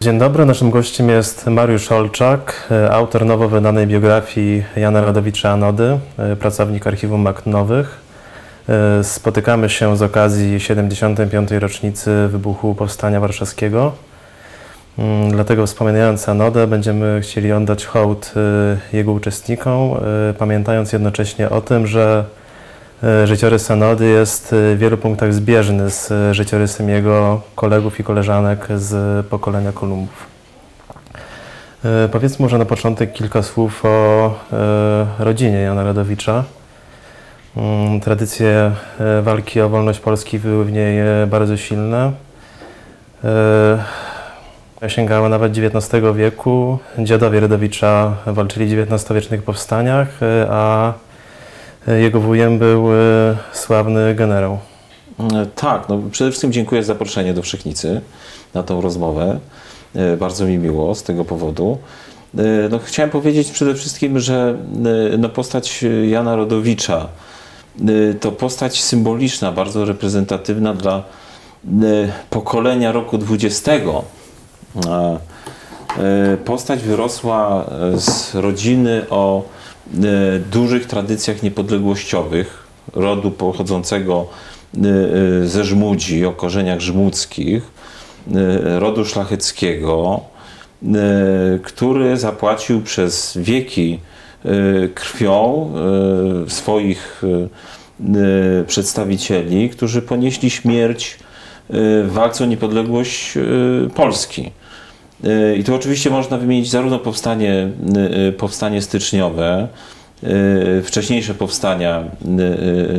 Dzień dobry, naszym gościem jest Mariusz Olczak, e, autor nowo wydanej biografii Jana Radowicza Anody, e, pracownik Archiwum Akt Nowych. E, Spotykamy się z okazji 75. rocznicy wybuchu Powstania Warszawskiego. Mm, Dlatego wspominając Anodę będziemy chcieli oddać hołd jego uczestnikom, pamiętając jednocześnie o tym, że życiorys Anody jest w wielu punktach zbieżny z e, życiorysem jego kolegów i koleżanek z pokolenia Kolumbów. E, Powiedzmy może na początek kilka słów o e, rodzinie Jana Radowicza. Mm, Tradycje e, walki o wolność Polski były w niej e, bardzo silne. E, Sięgały nawet XIX wieku. Dziadowie Radowicza walczyli w XIX-wiecznych powstaniach, e, a jego wujem był e, sławny generał. E, Tak, no przede wszystkim dziękuję za zaproszenie do Wszechnicy na tą rozmowę. E, Bardzo mi miło z tego powodu. E, No, chciałem powiedzieć przede wszystkim, że e, no, postać Jana Rodowicza e, to postać symboliczna, bardzo reprezentatywna dla e, pokolenia roku XX. E, Postać wyrosła e, z rodziny o e, dużych tradycjach niepodległościowych, rodu pochodzącego e, e, ze Żmudzi, o korzeniach żmudzkich, e, rodu szlacheckiego, e, który zapłacił przez wieki e, krwią e, swoich e, przedstawicieli, którzy ponieśli śmierć e, w walce o niepodległość e, Polski. I tu oczywiście można wymienić zarówno powstanie, e, powstanie styczniowe, e, wcześniejsze powstania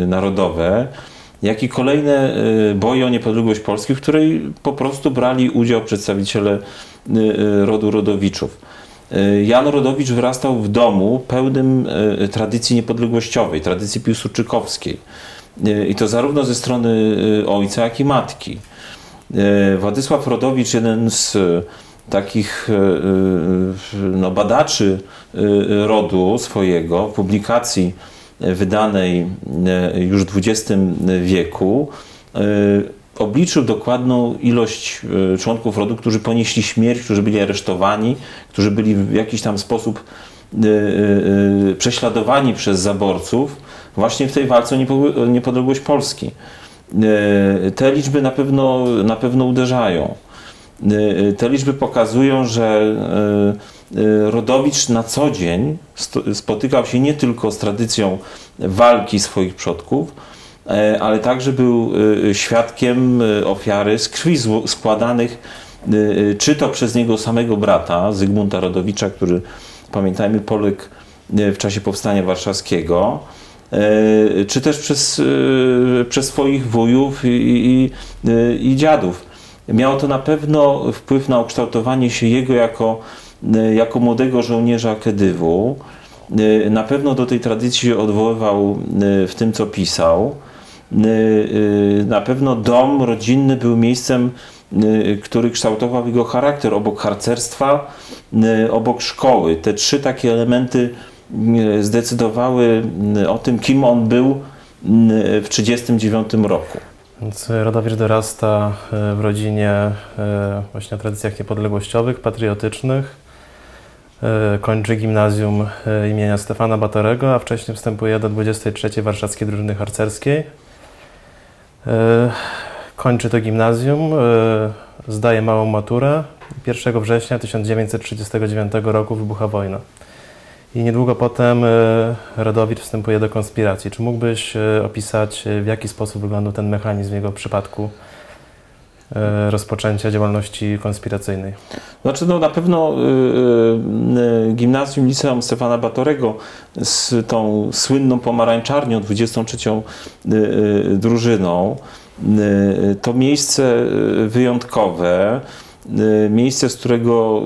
narodowe, jak i kolejne boje o niepodległość Polski, w której po prostu brali udział przedstawiciele rodu Rodowiczów. Jan Rodowicz wyrastał w domu pełnym tradycji niepodległościowej, tradycji piłsudczykowskiej. I to zarówno ze strony ojca, jak i matki. Władysław Rodowicz, jeden z takich e, e, no, badaczy e, rodu swojego, publikacji wydanej już w XX wieku, obliczył dokładną ilość członków rodu, którzy ponieśli śmierć, którzy byli aresztowani, którzy byli w jakiś tam sposób prześladowani przez zaborców właśnie w tej walce o niepo- o niepodległość Polski. Te liczby na pewno, na pewno uderzają. E, Te liczby pokazują, że e, Rodowicz na co dzień spotykał się nie tylko z tradycją walki swoich przodków, e, ale także był świadkiem ofiary z krwi składanych czy to przez niego samego brata, Zygmunta Rodowicza, który pamiętajmy poległ w czasie powstania warszawskiego, e, czy też przez, przez swoich wujów i, i, i dziadów. Miało to na pewno wpływ na ukształtowanie się jego jako, e, jako młodego żołnierza Kedywu. E, Na pewno do tej tradycji odwoływał e, w tym, co pisał. Na pewno dom rodzinny był miejscem, który kształtował jego charakter obok harcerstwa, obok szkoły. Te trzy takie elementy zdecydowały o tym, kim on był w 1939 roku. Więc Rodowicz dorasta e, w rodzinie e, właśnie o tradycjach niepodległościowych, patriotycznych. E, Kończy gimnazjum e, imienia Stefana Batorego, a wcześniej wstępuje do 23 Warszawskiej Drużyny Harcerskiej. E, Kończy to gimnazjum, e, zdaje małą maturę. 1 września 1939 roku wybucha wojna. I niedługo potem e, Rodowicz wstępuje do konspiracji. Czy mógłbyś e, opisać, e, w jaki sposób wyglądał ten mechanizm w jego przypadku rozpoczęcia działalności konspiracyjnej? Znaczy, no na pewno y, y, gimnazjum liceum Stefana Batorego z tą słynną pomarańczarnią, 23 y, drużyną, to miejsce wyjątkowe, miejsce, z którego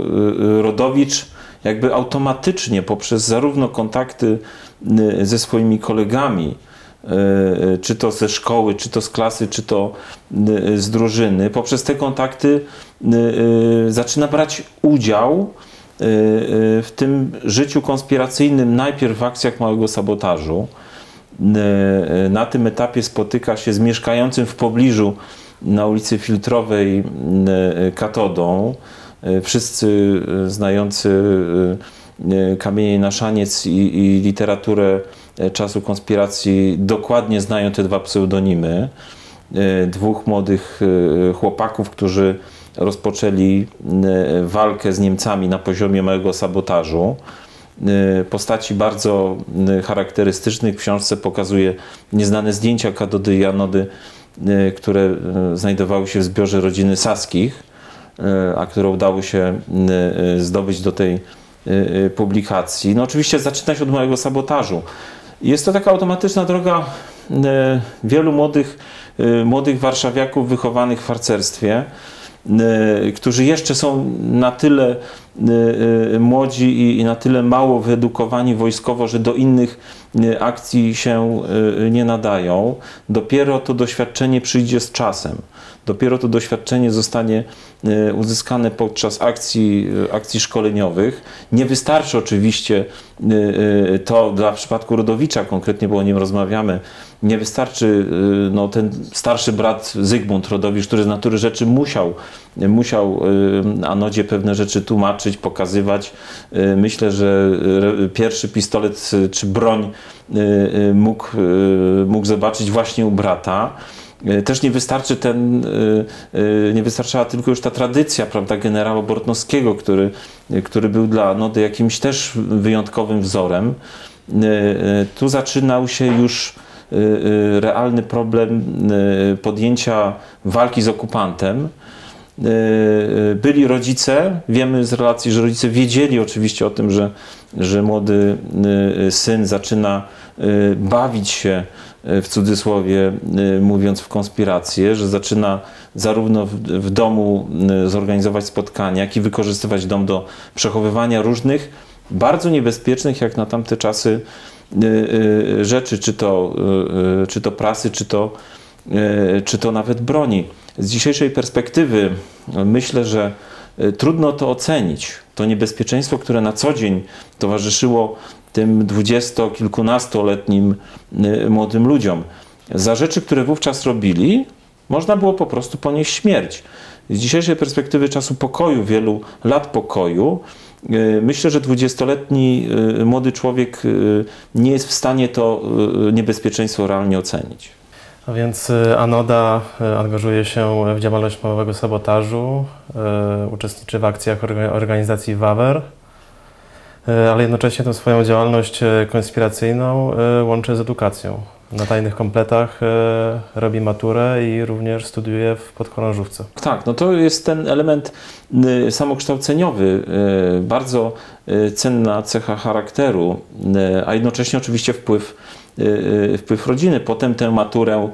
Rodowicz jakby automatycznie poprzez zarówno kontakty y, ze swoimi kolegami, y, czy to ze szkoły, czy to z klasy, czy to y, z drużyny, poprzez te kontakty y, y, zaczyna brać udział y, y, w tym życiu konspiracyjnym, najpierw w akcjach małego sabotażu. Y, y, Na tym etapie spotyka się z mieszkającym w pobliżu na ulicy Filtrowej y, Katodą, wszyscy e, znający e, e, kamienie na szaniec i, i literaturę e, czasu konspiracji dokładnie znają te dwa pseudonimy. E, Dwóch młodych e, chłopaków, którzy rozpoczęli e, walkę z Niemcami na poziomie małego sabotażu. E, Postaci bardzo e, charakterystycznych w książce pokazuje nieznane zdjęcia katody i anody, e, które e, znajdowały się w zbiorze rodziny Saskich, e, a które udało się e, e, zdobyć do tej e, e, publikacji. No oczywiście zaczyna się od małego sabotażu. Jest to taka automatyczna droga e, wielu młodych, e, młodych warszawiaków wychowanych w harcerstwie, e, którzy jeszcze są na tyle e, e, młodzi i, na tyle mało wyedukowani wojskowo, że do innych e, akcji się e, nie nadają. Dopiero to doświadczenie przyjdzie z czasem. Dopiero to doświadczenie zostanie e, uzyskane podczas akcji, e, akcji szkoleniowych. Nie wystarczy oczywiście e, e, to dla przypadku Rodowicza konkretnie, bo o nim rozmawiamy, nie wystarczy e, no, ten starszy brat Zygmunt Rodowicz, który z natury rzeczy musiał, musiał e, Anodzie pewne rzeczy tłumaczyć, pokazywać. E, Myślę, że e, pierwszy pistolet e, czy broń e, e, mógł, e, mógł zobaczyć właśnie u brata. E, Też nie wystarczy ten, e, e, nie wystarczała tylko już ta tradycja, prawda, generała Bortnowskiego, który, który był dla Anody jakimś też wyjątkowym wzorem. Tu zaczynał się już realny problem podjęcia walki z okupantem. Byli rodzice, wiemy z relacji, że rodzice wiedzieli oczywiście o tym, że, że młody syn zaczyna bawić się w cudzysłowie e, mówiąc w konspirację, że zaczyna zarówno w, w domu e, zorganizować spotkania, jak i wykorzystywać dom do przechowywania różnych bardzo niebezpiecznych jak na tamte czasy e, e, rzeczy, czy to, e, e, czy to prasy, czy to, e, czy to nawet broni. Z dzisiejszej perspektywy e, myślę, że e, trudno to ocenić. To niebezpieczeństwo, które na co dzień towarzyszyło tym dwudziesto-kilkunastoletnim e, młodym ludziom. Za rzeczy, które wówczas robili, można było po prostu ponieść śmierć. Z dzisiejszej perspektywy czasu pokoju, wielu lat pokoju, e, myślę, że dwudziestoletni e, młody człowiek nie jest w stanie to niebezpieczeństwo realnie ocenić. A więc y, Anoda y, angażuje się w działalność małego sabotażu, y, uczestniczy w akcjach orga- organizacji WAWER, y, ale jednocześnie tę swoją działalność y, konspiracyjną y, łączy z edukacją. Na tajnych kompletach robi maturę i również studiuje w podchorążówce. Tak, no to jest ten element samokształceniowy, bardzo cenna cecha charakteru, a jednocześnie oczywiście wpływ, wpływ rodziny. Potem tę maturę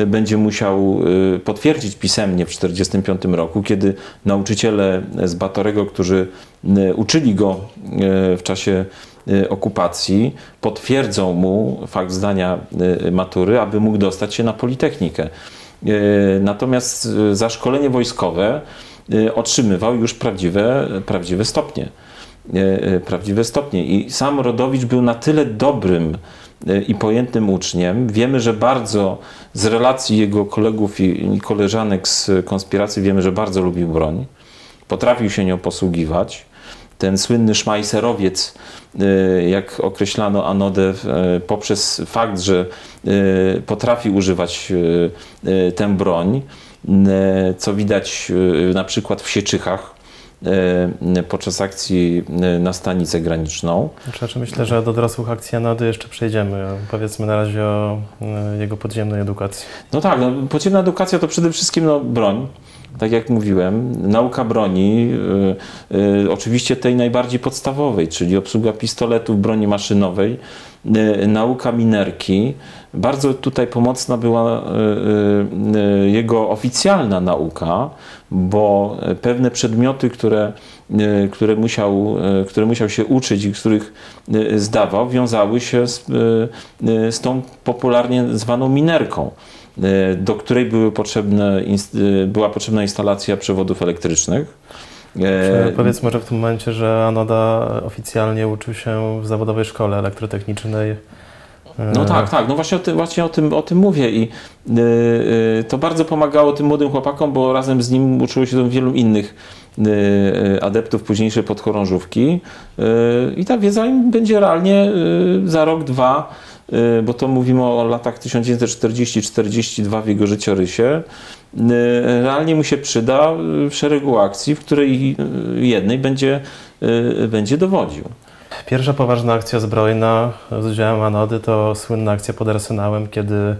y, będzie musiał y, potwierdzić pisemnie w 1945 roku, kiedy nauczyciele z Batorego, którzy y, uczyli go y, w czasie y, okupacji, potwierdzą mu fakt zdania y, matury, aby mógł dostać się na Politechnikę. Natomiast za szkolenie wojskowe otrzymywał już prawdziwe, prawdziwe stopnie. Prawdziwe stopnie. I sam Rodowicz był na tyle dobrym i pojętym uczniem. Wiemy, że bardzo z relacji jego kolegów i koleżanek z konspiracji wiemy, że bardzo lubił broń. Potrafił się nią posługiwać. Ten słynny szmajserowiec, e, jak określano Anodę, e, poprzez fakt, że potrafi używać tę broń, co widać na przykład w Sieczychach podczas akcji e, na stanicę graniczną. Znaczy, myślę, że do dorosłych akcji Anody jeszcze przejdziemy. Powiedzmy na razie o jego podziemnej edukacji. No tak, no, podziemna edukacja to przede wszystkim no, broń. Tak jak mówiłem, nauka broni, y, y, oczywiście tej najbardziej podstawowej, czyli obsługa pistoletów, broni maszynowej, nauka minerki. Bardzo tutaj pomocna była y, y, y, jego oficjalna nauka, bo pewne przedmioty, które, y, które, musiał, y, które musiał się uczyć i których y, zdawał, wiązały się z, y, y, z tą popularnie zwaną minerką y, do której były potrzebne, y, była potrzebna instalacja przewodów elektrycznych. E, Powiedz może w tym momencie, że Anoda oficjalnie uczył się w zawodowej szkole elektrotechnicznej. No tak, tak, no właśnie o tym, właśnie o tym, o tym mówię i to bardzo pomagało tym młodym chłopakom, bo razem z nim uczyło się wielu innych adeptów późniejszej podchorążówki. I ta wiedza im będzie realnie za rok, dwa, bo to mówimy o latach 1940-42 w jego życiorysie, realnie mu się przyda w szeregu akcji, w której y, jednej będzie, y, będzie dowodził. Pierwsza poważna akcja zbrojna z udziałem Anody to słynna akcja pod Arsenałem, kiedy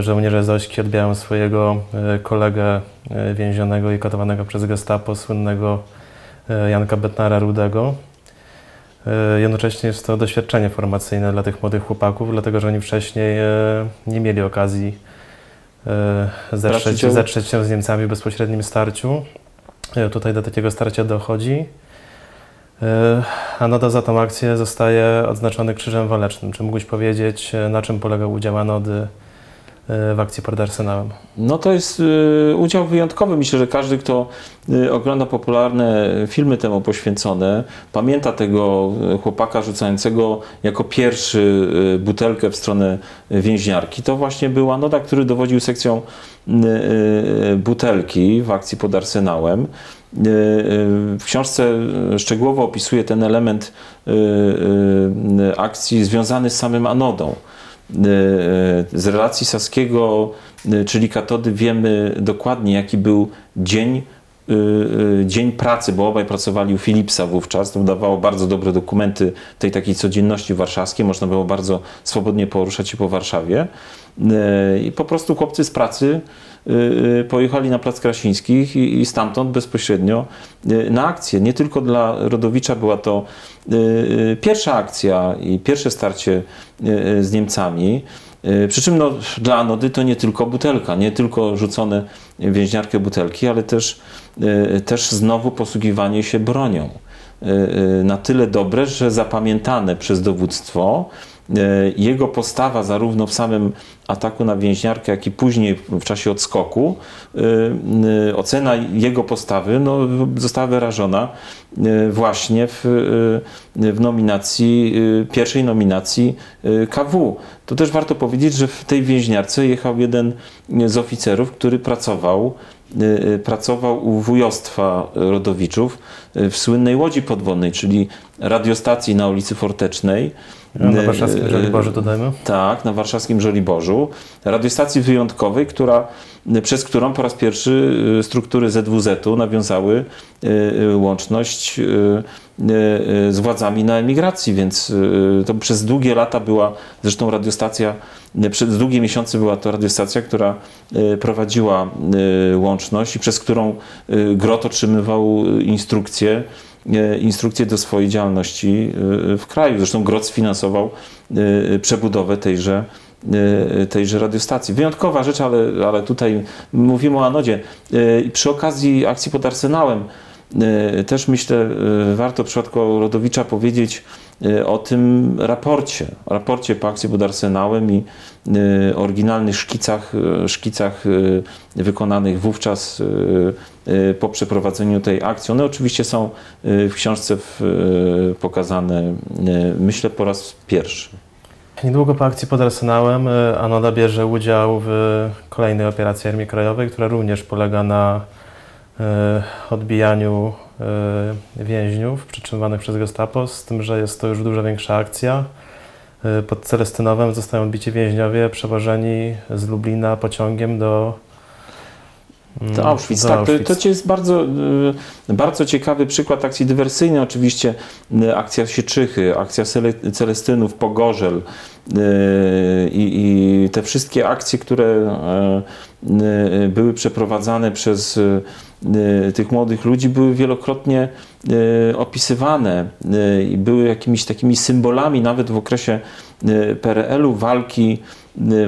żołnierze Zośki odbijają swojego kolegę więzionego i katowanego przez gestapo, słynnego Janka Betnara Rudego. Jednocześnie jest to doświadczenie formacyjne dla tych młodych chłopaków, dlatego że oni wcześniej nie mieli okazji zetrzeć, udziału? zetrzeć się z Niemcami w bezpośrednim starciu. E, Tutaj do takiego starcia dochodzi. E, Anoda za tą akcję zostaje odznaczony Krzyżem Walecznym. Czy mógłbyś powiedzieć, e, na czym polegał udział Anody e, w akcji pod Arsenałem? No to jest y, udział wyjątkowy. Myślę, że każdy, kto y, ogląda popularne filmy temu poświęcone, pamięta tego chłopaka rzucającego jako pierwszy butelkę w stronę więźniarki. To właśnie był Anoda, który dowodził sekcją butelki w akcji pod Arsenałem. W książce szczegółowo opisuje ten element akcji związany z samym Anodą. Z relacji Saskiego, czyli katody, wiemy dokładnie, jaki był dzień, y, y, dzień pracy, bo obaj pracowali u Philipsa wówczas. To dawało bardzo dobre dokumenty tej takiej codzienności warszawskiej. Można było bardzo swobodnie poruszać się po Warszawie. Y, I po prostu chłopcy z pracy y, y, pojechali na Plac Krasińskich i, i stamtąd bezpośrednio y, na akcję. Nie tylko dla Rodowicza była to y, y, pierwsza akcja i pierwsze starcie y, y, z Niemcami. Y, Przy czym no, dla Anody to nie tylko butelka, nie tylko rzucone więźniarkę butelki, ale też, y, też znowu posługiwanie się bronią. Y, y, Na tyle dobre, że zapamiętane przez dowództwo y, jego postawa zarówno w samym ataku na więźniarkę, jak i później w czasie odskoku, y, y, ocena jego postawy no, została wyrażona właśnie w, w nominacji, pierwszej nominacji KW. To też warto powiedzieć, że w tej więźniarce jechał jeden z oficerów, który pracował pracował u wujostwa Rodowiczów w słynnej łodzi podwodnej, czyli radiostacji na ulicy Fortecznej. Na warszawskim Y, Żoliborzu dodajmy. tak, na warszawskim Żoliborzu. Radiostacji wyjątkowej, która, przez którą po raz pierwszy y, struktury ZWZ-u nawiązały łączność z władzami na emigracji, więc to przez długie lata była zresztą radiostacja, przez długie miesiące była to radiostacja, która prowadziła łączność i przez którą Grot otrzymywał instrukcje instrukcje do swojej działalności e, w kraju. Zresztą Grot sfinansował e, przebudowę tejże, e, tejże radiostacji. Wyjątkowa rzecz, ale, ale tutaj mówimy o anodzie. E, Przy okazji akcji pod Arsenałem e, też myślę, e, warto w przypadku Rodowicza powiedzieć e, o tym raporcie, raporcie po akcji pod Arsenałem i e, oryginalnych szkicach, e, szkicach wykonanych wówczas po przeprowadzeniu tej akcji. One oczywiście są w książce pokazane, myślę, po raz pierwszy. Niedługo po akcji pod Arsenałem Anoda bierze udział w kolejnej operacji Armii Krajowej, która również polega na odbijaniu więźniów przetrzymywanych przez Gestapo, z tym, że jest to już dużo większa akcja. E, Pod Celestynowem zostają odbici więźniowie przewożeni z Lublina pociągiem do, To Auschwitz, tak. To, Auschwitz. to jest bardzo, y, bardzo ciekawy przykład akcji dywersyjnej. Oczywiście y, akcja Sieczychy, akcja Cele- Celestynów, Pogorzel y, i, i te wszystkie akcje, które y, były przeprowadzane przez tych młodych ludzi, były wielokrotnie opisywane i były jakimiś takimi symbolami nawet w okresie PRL-u walki,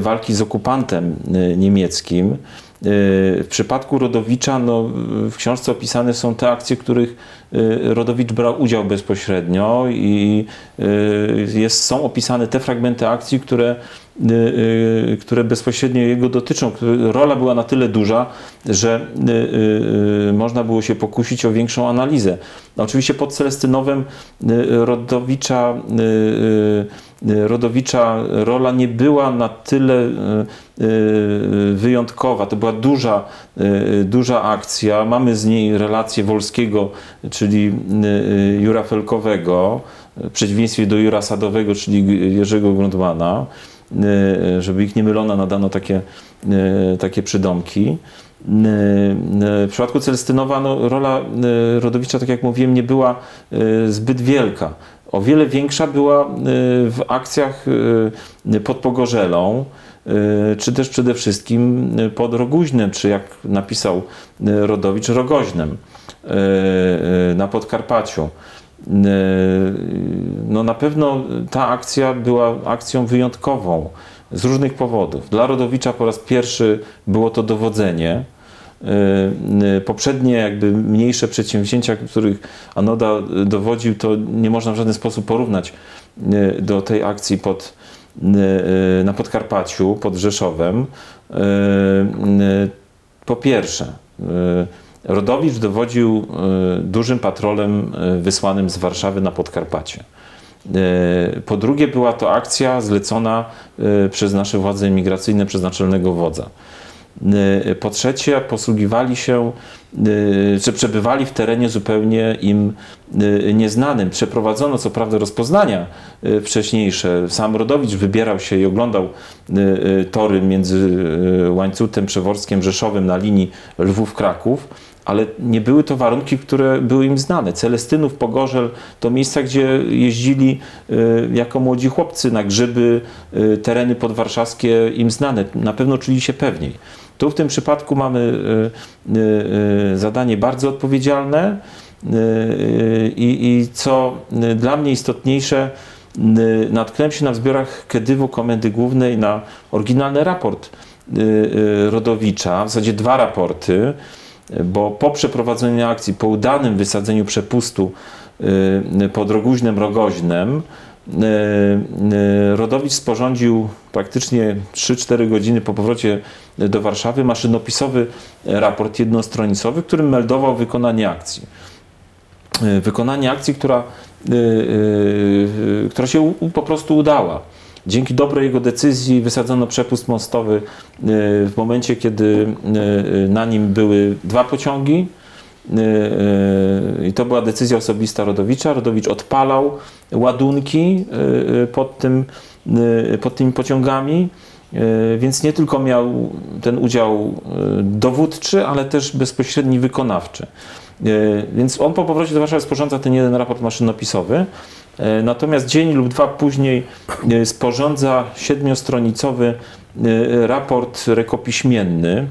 walki z okupantem niemieckim. W przypadku Rodowicza no, w książce opisane są te akcje, w których y, Rodowicz brał udział bezpośrednio i y, jest, są opisane te fragmenty akcji, które które bezpośrednio jego dotyczą. Rola była na tyle duża, że y, y, y, można było się pokusić o większą analizę. Oczywiście pod Celestynowem y, Rodowicza, y, y, y, Rodowicza rola nie była na tyle y, y, wyjątkowa. To była duża, y, duża akcja. Mamy z niej relację Wolskiego, czyli y, y, Jura Felkowego, w przeciwieństwie do Jura Sadowego, czyli Jerzego Grundmana. Y, Żeby ich nie mylono, nadano takie, y, takie przydomki. Y, W przypadku Celestynowa no, rola Rodowicza, tak jak mówiłem, nie była zbyt wielka. O wiele większa była w akcjach pod Pogorzelą, czy też przede wszystkim pod Roguźnem, czy jak napisał Rodowicz, Rogoźnem na Podkarpaciu. Y, No na pewno ta akcja była akcją wyjątkową z różnych powodów. Dla Rodowicza po raz pierwszy było to dowodzenie. Y, y, Poprzednie jakby mniejsze przedsięwzięcia, których Anoda dowodził, to nie można w żaden sposób porównać do tej akcji pod, na Podkarpaciu, pod Rzeszowem. Po pierwsze, Rodowicz dowodził y, dużym patrolem y, wysłanym z Warszawy na Podkarpacie. Y, Po drugie, była to akcja zlecona przez nasze władze imigracyjne, przez naczelnego wodza. Po trzecie, posługiwali się, czy przebywali w terenie zupełnie im nieznanym. Przeprowadzono co prawda rozpoznania wcześniejsze. Sam Rodowicz wybierał się i oglądał tory między Łańcutem, Przeworskiem, Rzeszowem na linii Lwów-Kraków. Ale nie były to warunki, które były im znane. Celestynów, Pogorzel to miejsca, gdzie jeździli y, jako młodzi chłopcy na grzyby, y, tereny podwarszawskie im znane. Na pewno czuli się pewniej. Tu w tym przypadku mamy y, zadanie bardzo odpowiedzialne i, co dla mnie istotniejsze, natknąłem się na zbiorach Kedywu Komendy Głównej na oryginalny raport Rodowicza, w zasadzie dwa raporty, bo po przeprowadzeniu akcji, po udanym wysadzeniu przepustu y, pod Roguźnem Rogoźnem, y, y, Rodowicz sporządził praktycznie 3-4 godziny po powrocie do Warszawy maszynopisowy raport jednostronicowy, którym meldował wykonanie akcji. Wykonanie akcji, która, która się po prostu udała. Dzięki dobrej jego decyzji wysadzono przepust mostowy y, w momencie, kiedy y, y, na nim były dwa pociągi. I to była decyzja osobista Rodowicza. Rodowicz odpalał ładunki pod, tym, pod tymi pociągami. Więc nie tylko miał ten udział dowódczy, ale też bezpośredni wykonawczy. Więc on po powrocie do Warszawy sporządza ten jeden raport maszynopisowy. Y, Natomiast dzień lub dwa później y, sporządza siedmiostronicowy y, raport rekopiśmienny.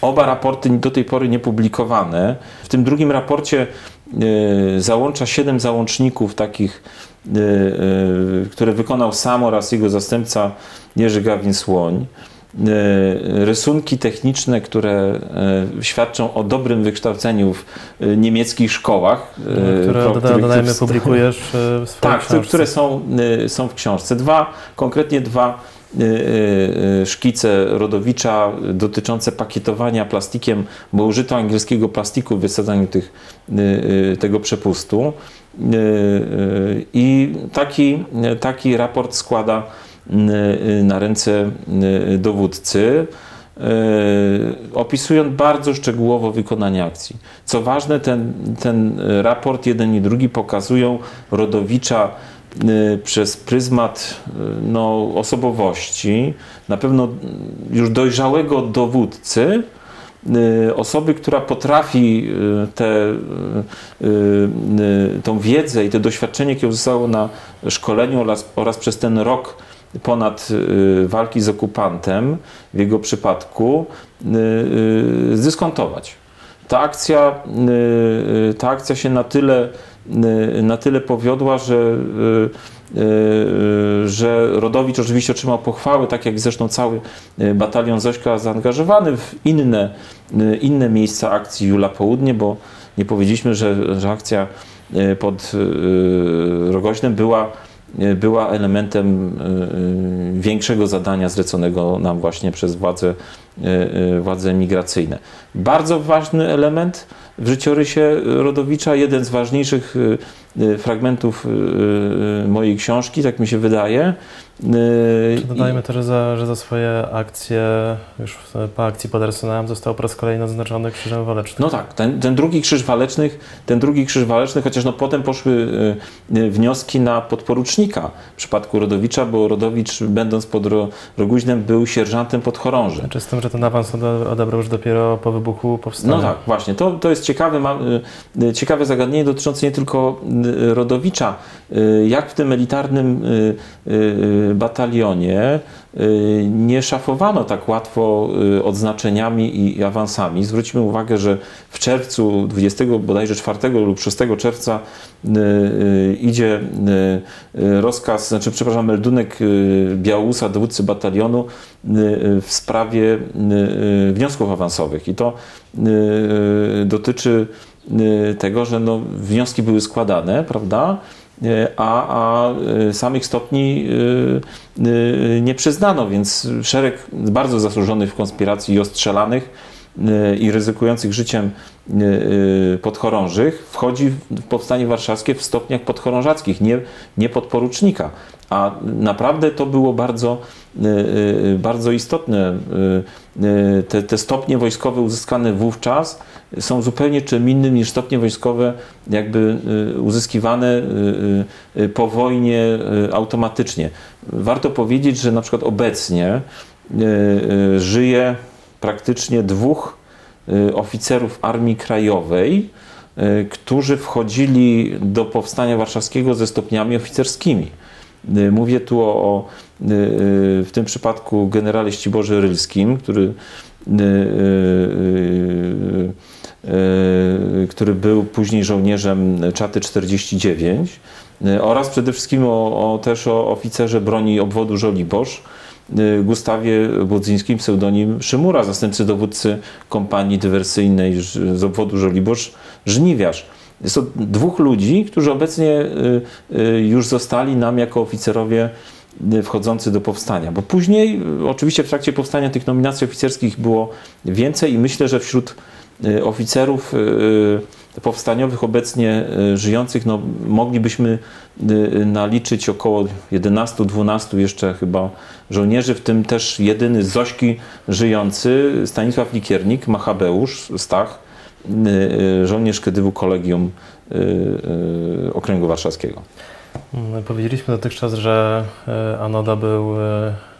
Oba raporty do tej pory niepublikowane. W tym drugim raporcie załącza siedem załączników takich, które wykonał sam oraz jego zastępca Jerzy Gawin-Słoń. Y, Rysunki techniczne, które y, świadczą o dobrym wykształceniu w y, niemieckich szkołach. y, które pro- doda- dodajmy, publikujesz w swojej tak, które- książce. które są, są w książce. Dwa, konkretnie dwa szkice Rodowicza dotyczące pakietowania plastikiem, bo użyto angielskiego plastiku w wysadzaniu tych, tego przepustu. I taki, taki raport składa na ręce y, dowódcy y, opisując bardzo szczegółowo wykonanie akcji. Co ważne, ten, ten raport, jeden i drugi, pokazują Rodowicza y, przez pryzmat y, no, osobowości, na pewno już dojrzałego dowódcy, y, osoby, która potrafi y, y, y, y, tą wiedzę i to doświadczenie, jakie uzyskało na szkoleniu oraz, oraz przez ten rok ponad y, walki z okupantem, w jego przypadku, y, y, zdyskontować. Ta akcja, ta akcja się na tyle, na tyle powiodła, że, że Rodowicz oczywiście otrzymał pochwały, tak jak zresztą cały batalion Zośka zaangażowany w inne, inne miejsca akcji Jula Południe, bo nie powiedzieliśmy, że, że akcja pod Rogoźnem była była elementem e, e, większego zadania zleconego nam właśnie przez władze, e, e, władze migracyjne. Bardzo ważny element w życiorysie Rodowicza, jeden z ważniejszych e, e, fragmentów e, e, mojej książki, tak mi się wydaje. E, Dodajmy też, że za, że za swoje akcje, już po akcji pod Arsenałem został po raz kolejny odznaczony Krzyżem Walecznym. No tak, ten, ten drugi krzyż walecznych, ten drugi krzyż waleczny, chociaż no potem poszły wnioski na podporucznika w przypadku Rodowicza, bo Rodowicz będąc pod Ro, Roguźnem był sierżantem podchorążym. Znaczy z tym, że ten awans ode- odebrał już dopiero po wybuchu powstania. No tak, właśnie. To, to jest ciekawe, ma, y, y, ciekawe zagadnienie dotyczące nie tylko y, Rodowicza. Jak w tym elitarnym batalionie nie szafowano tak łatwo y, odznaczeniami i, awansami. Zwróćmy uwagę, że w czerwcu 20 bodajże 4 lub 6 czerwca y, y, idzie y, y, rozkaz, znaczy przepraszam, meldunek y, Białusa, dowódcy batalionu y, y, w sprawie y, y, wniosków awansowych. I to y, dotyczy y, tego, że no, wnioski były składane, prawda? Y, A, a y, samych stopni y, nie przyznano, więc szereg bardzo zasłużonych w konspiracji i ostrzelanych i ryzykujących życiem podchorążych wchodzi w powstanie warszawskie w stopniach podchorążackich, nie, nie podporucznika. A naprawdę to było bardzo, bardzo istotne. Te, te stopnie wojskowe uzyskane wówczas są zupełnie czym innym niż stopnie wojskowe jakby y, uzyskiwane y, y, po wojnie automatycznie. Warto powiedzieć, że na przykład obecnie żyje praktycznie dwóch oficerów Armii Krajowej, którzy wchodzili do powstania warszawskiego ze stopniami oficerskimi. Mówię tu o, o w tym przypadku generale Ściborze Rylskim, który, który był później żołnierzem Czaty 49 y, oraz przede wszystkim o, o, też o oficerze broni obwodu Żoliborz, y, Gustawie Budzyńskim, pseudonim Szymura, zastępcy dowódcy kompanii dywersyjnej z obwodu Żoliborz, Żniwiarz. Jest to dwóch ludzi, którzy obecnie już zostali nam jako oficerowie wchodzący do powstania. Bo później, oczywiście w trakcie powstania tych nominacji oficerskich było więcej i myślę, że wśród oficerów y, powstaniowych obecnie y, żyjących, no, moglibyśmy y, naliczyć około 11-12 jeszcze chyba żołnierzy, w tym też jedyny z Zośki żyjący, Stanisław Likiernik, Machabeusz, Stach, y, y, żołnierz Kedywu Kolegium y, y, Okręgu Warszawskiego. Powiedzieliśmy dotychczas, że Anoda był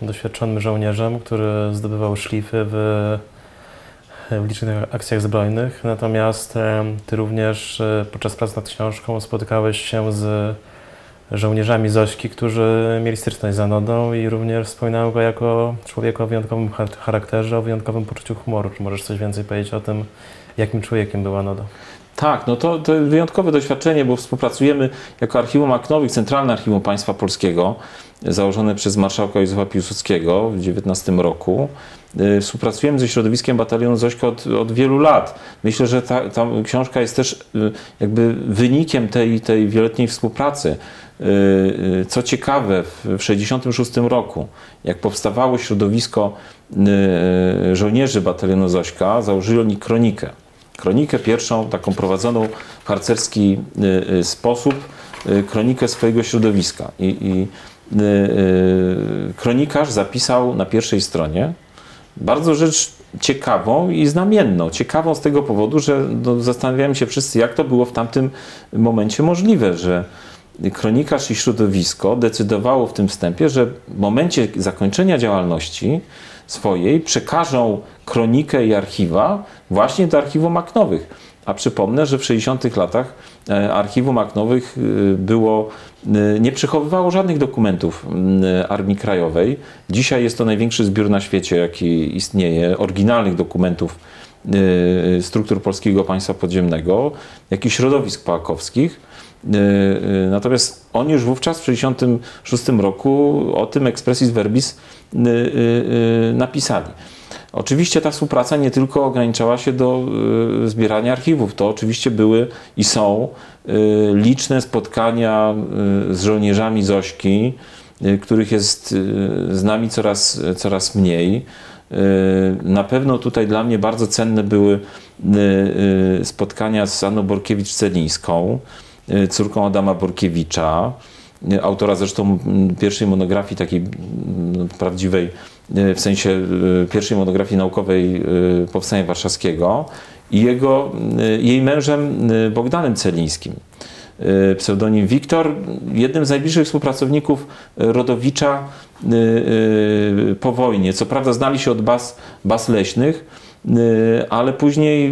doświadczonym żołnierzem, który zdobywał szlify w, w licznych akcjach zbrojnych. Natomiast e, ty również e, podczas pracy nad książką spotykałeś się z żołnierzami Zośki, którzy mieli styczność z Anodą i również wspominają go jako człowieka o wyjątkowym char- charakterze, o wyjątkowym poczuciu humoru. Czy możesz coś więcej powiedzieć o tym, jakim człowiekiem był Anoda? Tak, no to, to wyjątkowe doświadczenie, bo współpracujemy jako Archiwum Aknowych, Centralne Archiwum Państwa Polskiego, założone przez marszałka Józefa Piłsudskiego w 19 roku. Y, Współpracujemy ze środowiskiem Batalionu Zośka od, od wielu lat. Myślę, że ta, ta książka jest też y, jakby wynikiem tej, tej wieloletniej współpracy. Y, Co ciekawe, w 1966 roku, jak powstawało środowisko żołnierzy Batalionu Zośka, założyli oni kronikę. Kronikę pierwszą, taką prowadzoną w harcerski y, y, sposób, y, kronikę swojego środowiska. I, i kronikarz zapisał na pierwszej stronie bardzo rzecz ciekawą i znamienną. Ciekawą z tego powodu, że no, zastanawiałem się wszyscy, jak to było w tamtym momencie możliwe, że kronikarz i środowisko decydowało w tym wstępie, że w momencie zakończenia działalności swojej przekażą kronikę i archiwa właśnie do archiwum Maknowych. A przypomnę, że w 60 latach e, archiwum Maknowych y, było, y, nie przechowywało żadnych dokumentów Armii Krajowej. Dzisiaj jest to największy zbiór na świecie, jaki istnieje, oryginalnych dokumentów struktur Polskiego Państwa Podziemnego, jak i środowisk pałakowskich. Y, y, Natomiast oni już wówczas w 1966 roku o tym expressis verbis y, napisali. Oczywiście ta współpraca nie tylko ograniczała się do zbierania archiwów, to oczywiście były i są liczne spotkania z żołnierzami Zośki, których jest z nami coraz, coraz mniej. Na pewno tutaj dla mnie bardzo cenne były spotkania z Anną Borkiewicz-Celińską, córką Adama Borkiewicza, y, autora zresztą pierwszej monografii takiej prawdziwej, y, w sensie y, pierwszej monografii naukowej y, Powstania Warszawskiego i jego, y, jej mężem y, Bogdanem Celińskim. Y, Pseudonim Wiktor, jednym z najbliższych współpracowników y, Rodowicza y, y, po wojnie. Co prawda znali się od baz, baz leśnych, y, ale później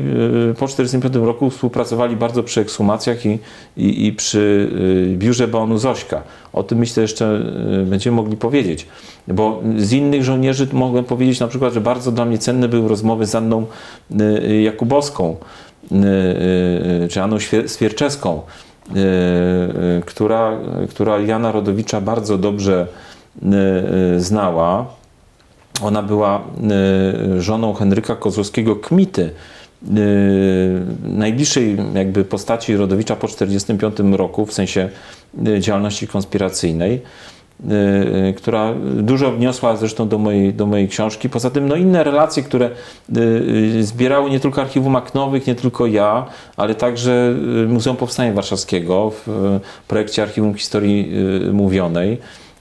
y, po 1945 roku współpracowali bardzo przy ekshumacjach i, i, i przy y, biurze Baonu Zośka. O tym myślę jeszcze będziemy mogli powiedzieć. Bo z innych żołnierzy mogłem powiedzieć na przykład, że bardzo dla mnie cenne były rozmowy z Anną Jakubowską, czy Anną Swierczewską, która, która Jana Rodowicza bardzo dobrze znała. Ona była y, żoną Henryka Kozłowskiego Kmity, y, najbliższej jakby postaci Rodowicza po 1945 roku, w sensie y, działalności konspiracyjnej, która dużo wniosła zresztą do mojej, do mojej książki. Poza tym no, inne relacje, które zbierały nie tylko archiwum Maknowych, nie tylko ja, ale także Muzeum Powstania Warszawskiego w projekcie Archiwum Historii Mówionej.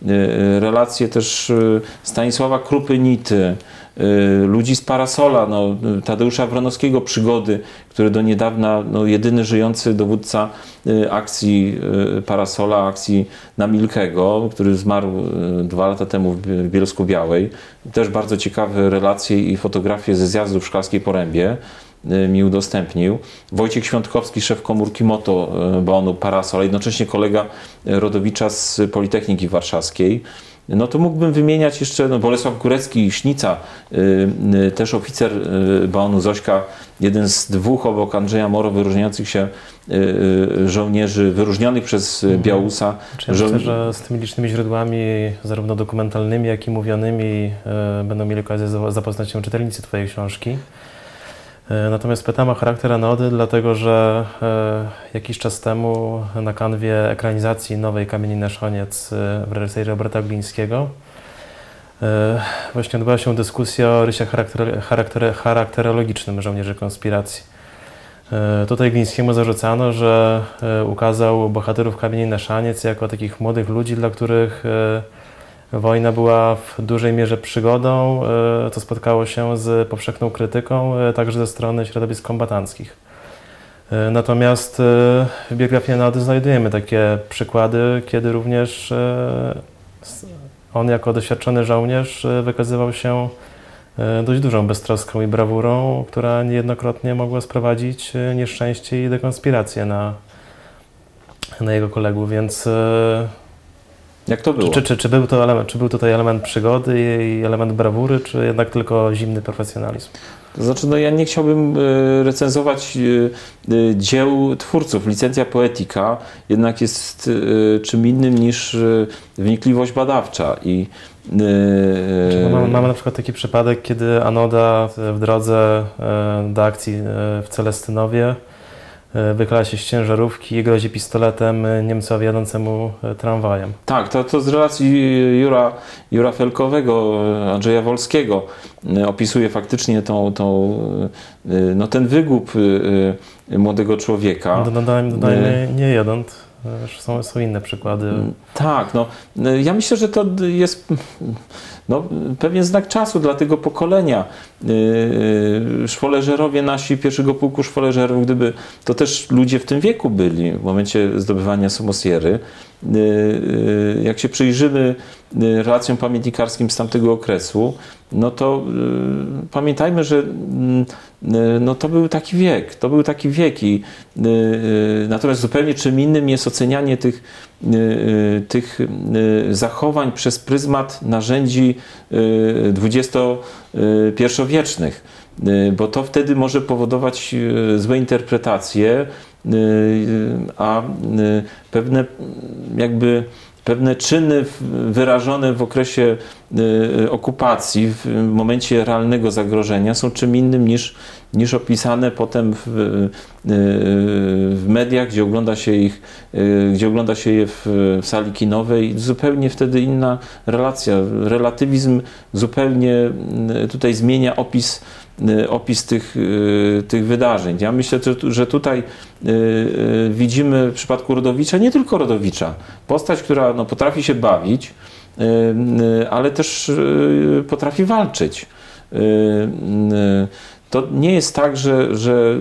Y, y, Relacje też y, Stanisława Krupy-Nity, y, ludzi z Parasola, no, Tadeusza Wronowskiego Przygody, który do niedawna no, jedyny żyjący dowódca akcji Parasola, akcji Namilkego, który zmarł dwa lata temu w Bie- w Bielsku Białej. Też bardzo ciekawe relacje i fotografie ze zjazdu w Szklarskiej Porębie mi udostępnił. Wojciech Świątkowski, szef komórki MOTO y, Bonu Parasol, a jednocześnie kolega y, Rodowicza z Politechniki Warszawskiej. No to mógłbym wymieniać jeszcze no, Bolesław Górecki, Sznica, y, y, też oficer y, Baonu Zośka, jeden z dwóch obok Andrzeja Moro wyróżniających się y, y, żołnierzy, wyróżnionych przez y, Białusa. Czy ja Żo- myślę, że z tymi licznymi źródłami, zarówno dokumentalnymi, jak i mówionymi, e, będą mieli okazję za- zapoznać się czytelnicy Twojej książki. E, Natomiast pytam o charakter anody, dlatego że e, jakiś czas temu na kanwie ekranizacji nowej Kamieni na Szoniec e, w reżyserii Roberta Glińskiego właśnie odbyła się dyskusja o rysie charakter, charakter, charakterologicznym żołnierzy konspiracji. Tutaj Glińskiemu zarzucano, że ukazał bohaterów Kamieni na Szaniec jako takich młodych ludzi, dla których wojna była w dużej mierze przygodą. E, To spotkało się z powszechną krytyką, e, także ze strony środowisk kombatanckich. E, Natomiast e, w biografii Nody znajdujemy takie przykłady, kiedy również e, on jako doświadczony żołnierz e, wykazywał się e, dość dużą beztroską i brawurą, która niejednokrotnie mogła sprowadzić e, nieszczęście i dekonspirację na, na jego kolegów, więc e, Jak to było? czy, czy, czy, był to element, czy był tutaj element przygody i element brawury, czy jednak tylko zimny profesjonalizm? To znaczy, no ja nie chciałbym e, recenzować e, e, dzieł twórców. Licencja poetyka jednak jest czym innym niż wnikliwość badawcza i mamy, mamy na przykład taki przypadek, kiedy Anoda w drodze do akcji w Celestynowie wychyla się z ciężarówki i grozi pistoletem e, Niemcowi jadącemu e, tramwajem. Tak, to, to z relacji Jura, Jura Felkowego, e, Andrzeja Wolskiego e, opisuje faktycznie tą, tą, e, no ten wygłup e, e, młodego człowieka. No, Dodajmy, dodajmy nie jodąt, e, są, są inne przykłady. Tak, no y, ja myślę, że to jest no, pewien znak czasu dla tego pokolenia. Y, y, Szwoleżerowie nasi pierwszego pułku szwoleżerów, gdyby to też ludzie w tym wieku byli w momencie zdobywania Somosiery. Y, y, Jak się przyjrzymy y, relacjom pamiętnikarskim z tamtego okresu, no to pamiętajmy, że mm, no, to był taki wiek, to był taki wiek i natomiast zupełnie czym innym jest ocenianie tych, tych zachowań przez pryzmat narzędzi XXI-wiecznych, bo to wtedy może powodować złe interpretacje, a y, pewne jakby pewne czyny wyrażone w okresie y, okupacji, w momencie realnego zagrożenia są czym innym niż, niż opisane potem w, y, w mediach, gdzie ogląda się ich, y, gdzie ogląda się je w, w sali kinowej. Zupełnie wtedy inna relacja. Relatywizm zupełnie y, tutaj zmienia opis, y, opis tych, y, tych wydarzeń. Ja myślę, że tu- że tutaj y, y, widzimy w przypadku Rodowicza, nie tylko Rodowicza, postać, która no, potrafi się bawić, y, y, ale też y, potrafi walczyć. Y, y, To nie jest tak, że, że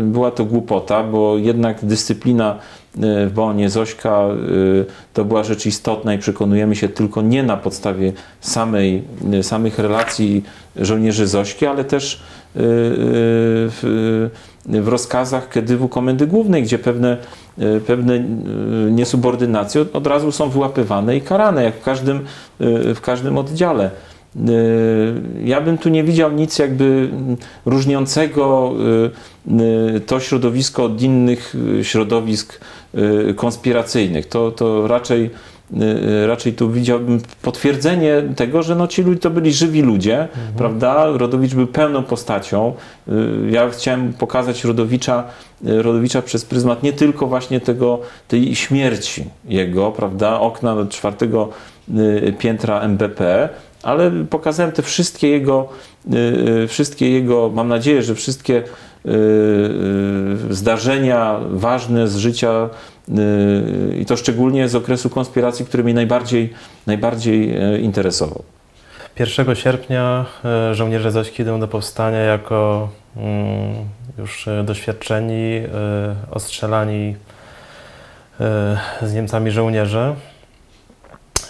y, była to głupota, bo jednak dyscyplina y, w Bonie Zośka y, to była rzecz istotna i przekonujemy się tylko nie na podstawie samej, y, samych relacji żołnierzy Zośki, ale też y, y, w, w rozkazach Kedywu Komendy Głównej, gdzie pewne, y, pewne y, niesubordynacje od, od razu są wyłapywane i karane, jak w każdym, y, w każdym oddziale. Y, Ja bym tu nie widział nic jakby różniącego y, y, to środowisko od innych y, środowisk y, konspiracyjnych. To, to raczej, y, raczej tu widziałbym potwierdzenie tego, że no ci ludzie to byli żywi ludzie, prawda? Rodowicz był pełną postacią. Y, Ja chciałem pokazać Rodowicza, y, Rodowicza przez pryzmat nie tylko właśnie tego, tej śmierci jego, prawda? Okna do czwartego y, piętra MBP, ale pokazałem te wszystkie jego, y, y, wszystkie jego, mam nadzieję, że wszystkie y, y, zdarzenia ważne z życia y, i to szczególnie z okresu konspiracji, który mnie najbardziej, najbardziej interesował. 1 sierpnia żołnierze Zośki idą do powstania jako mm, już doświadczeni, ostrzelani z Niemcami żołnierze.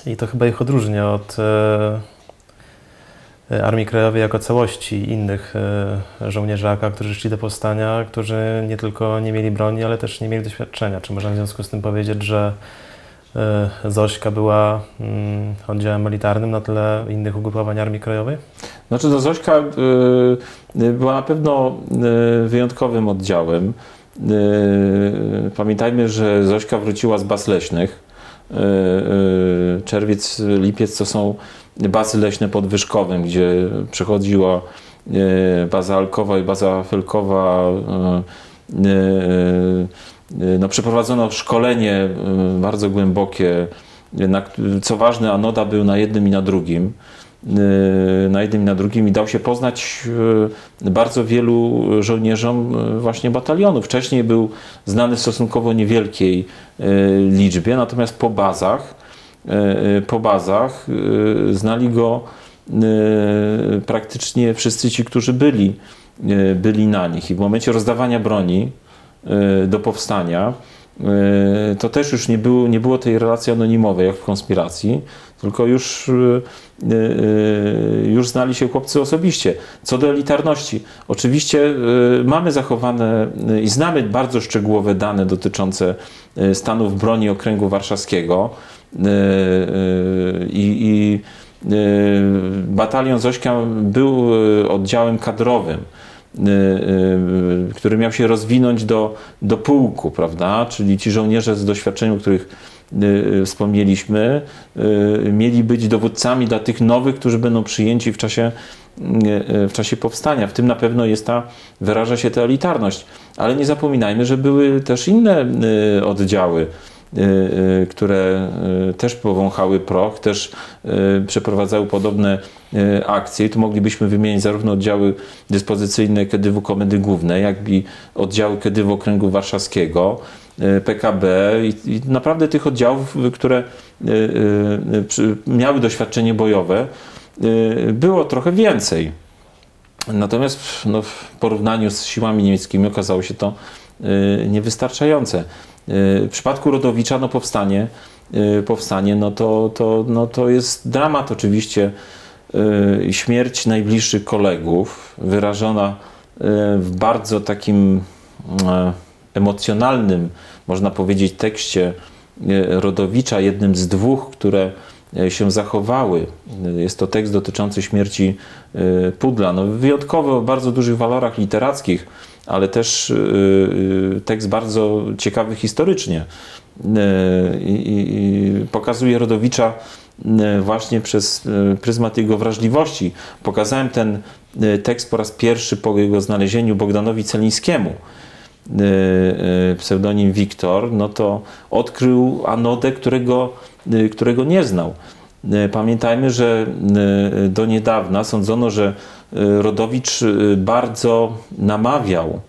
I to chyba ich odróżnia od Armii Krajowej jako całości innych e, żołnierzy AK, którzy szli do powstania, którzy nie tylko nie mieli broni, ale też nie mieli doświadczenia. Czy można w związku z tym powiedzieć, że e, Zośka była mm, oddziałem militarnym na tle innych ugrupowań Armii Krajowej? Znaczy, no Zośka była na pewno wyjątkowym oddziałem. Pamiętajmy, że Zośka wróciła z baz leśnych. Czerwiec, lipiec to są bazy leśne pod gdzie przechodziła y, baza Alkowa i baza Felkowa. y, y, y, No, przeprowadzono szkolenie bardzo głębokie. Co ważne, Anoda był na jednym i na drugim na jednym i na drugim i dał się poznać bardzo wielu żołnierzom właśnie batalionu. Wcześniej był znany w stosunkowo niewielkiej liczbie, natomiast po bazach, po bazach y, znali go praktycznie wszyscy ci, którzy byli, byli na nich. I w momencie rozdawania broni do powstania, to też już nie było, nie było tej relacji anonimowej jak w konspiracji, tylko już, już znali się chłopcy osobiście. Co do elitarności, oczywiście mamy zachowane i znamy bardzo szczegółowe dane dotyczące stanów broni okręgu warszawskiego i, i y, batalion Zośka był oddziałem kadrowym który miał się rozwinąć do, do pułku, prawda? Czyli ci żołnierze z doświadczeniem, których wspomnieliśmy, mieli być dowódcami dla tych nowych, którzy będą przyjęci w czasie, w czasie powstania. W tym na pewno jest ta, wyraża się ta elitarność. Ale nie zapominajmy, że były też inne oddziały, które y, też powąchały proch, też y, przeprowadzały podobne y, akcje. Tu moglibyśmy wymienić zarówno oddziały dyspozycyjne Kedywu Komendy Głównej, jak i oddziały Kedywu Okręgu Warszawskiego, y, PKB i, naprawdę tych oddziałów, y, które y, y, miały doświadczenie bojowe, y, było trochę więcej. Natomiast no, w porównaniu z siłami niemieckimi okazało się to y, niewystarczające. Y, W przypadku Rodowicza no, powstanie, y, powstanie no, to, to, no, to jest dramat oczywiście. y, Śmierć najbliższych kolegów, wyrażona w bardzo takim e, emocjonalnym, można powiedzieć, tekście Rodowicza, jednym z dwóch, które e, się zachowały. Jest to tekst dotyczący śmierci e, Pudla. No, wyjątkowo o bardzo dużych walorach literackich, ale też e, e, tekst bardzo ciekawy historycznie. E, I, pokazuje Rodowicza właśnie przez pryzmat jego wrażliwości. Pokazałem ten tekst po raz pierwszy po jego znalezieniu Bogdanowi Celińskiemu pseudonim Wiktor, no to odkrył anodę, którego, którego nie znał. E, Pamiętajmy, że e, do niedawna sądzono, że e, Rodowicz bardzo namawiał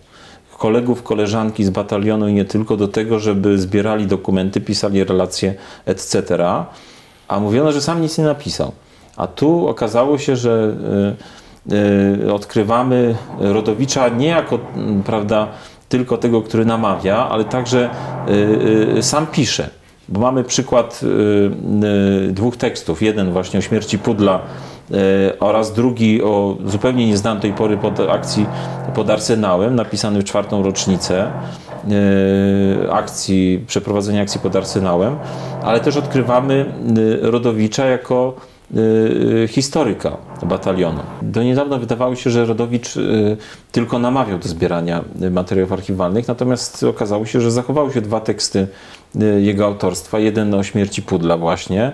kolegów, koleżanki z batalionu i nie tylko do tego, żeby zbierali dokumenty, pisali relacje, etc. A mówiono, że sam nic nie napisał. A tu okazało się, że odkrywamy Rodowicza nie jako, prawda, tylko tego, który namawia, ale także sam pisze. Bo mamy przykład e, e, dwóch tekstów. Jeden właśnie o śmierci Pudla e, oraz drugi o zupełnie nieznanej tej pory pod akcji pod Arsenałem, napisany w czwartą rocznicę akcji, przeprowadzenia akcji pod Arsenałem, ale też odkrywamy Rodowicza jako historyka batalionu. Do niedawna wydawało się, że Rodowicz tylko namawiał do zbierania materiałów archiwalnych, natomiast okazało się, że zachowały się dwa teksty jego autorstwa. Jeden o śmierci Pudla właśnie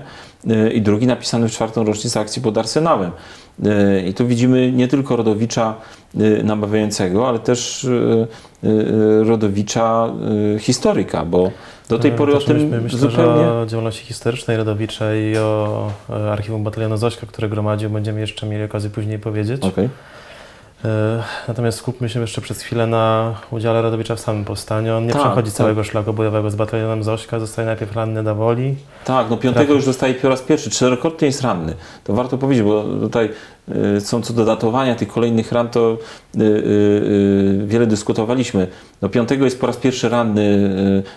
e, i drugi napisany w czwartą rocznicę akcji pod Arsenałem. E, I tu widzimy nie tylko Rodowicza namawiającego, ale też Rodowicza historyka, bo do tej pory o też tym myślę, zupełnie... o działalności historycznej Rodowicza i o archiwum batalionu Zośka, które gromadził, będziemy jeszcze mieli okazję później powiedzieć. Okej. E, Natomiast skupmy się jeszcze przez chwilę na udziale Rodowicza w samym powstaniu. On nie Tak, przechodzi tak. całego szlaku bojowego z batalionem Zośka, zostaje najpierw ranny do woli. Tak, no piątego już dostaje po raz pierwszy, czterokrotnie jest ranny. To warto powiedzieć, bo tutaj są co do datowania tych kolejnych ran, to y, y, y, wiele dyskutowaliśmy. No piątego jest po raz pierwszy ranny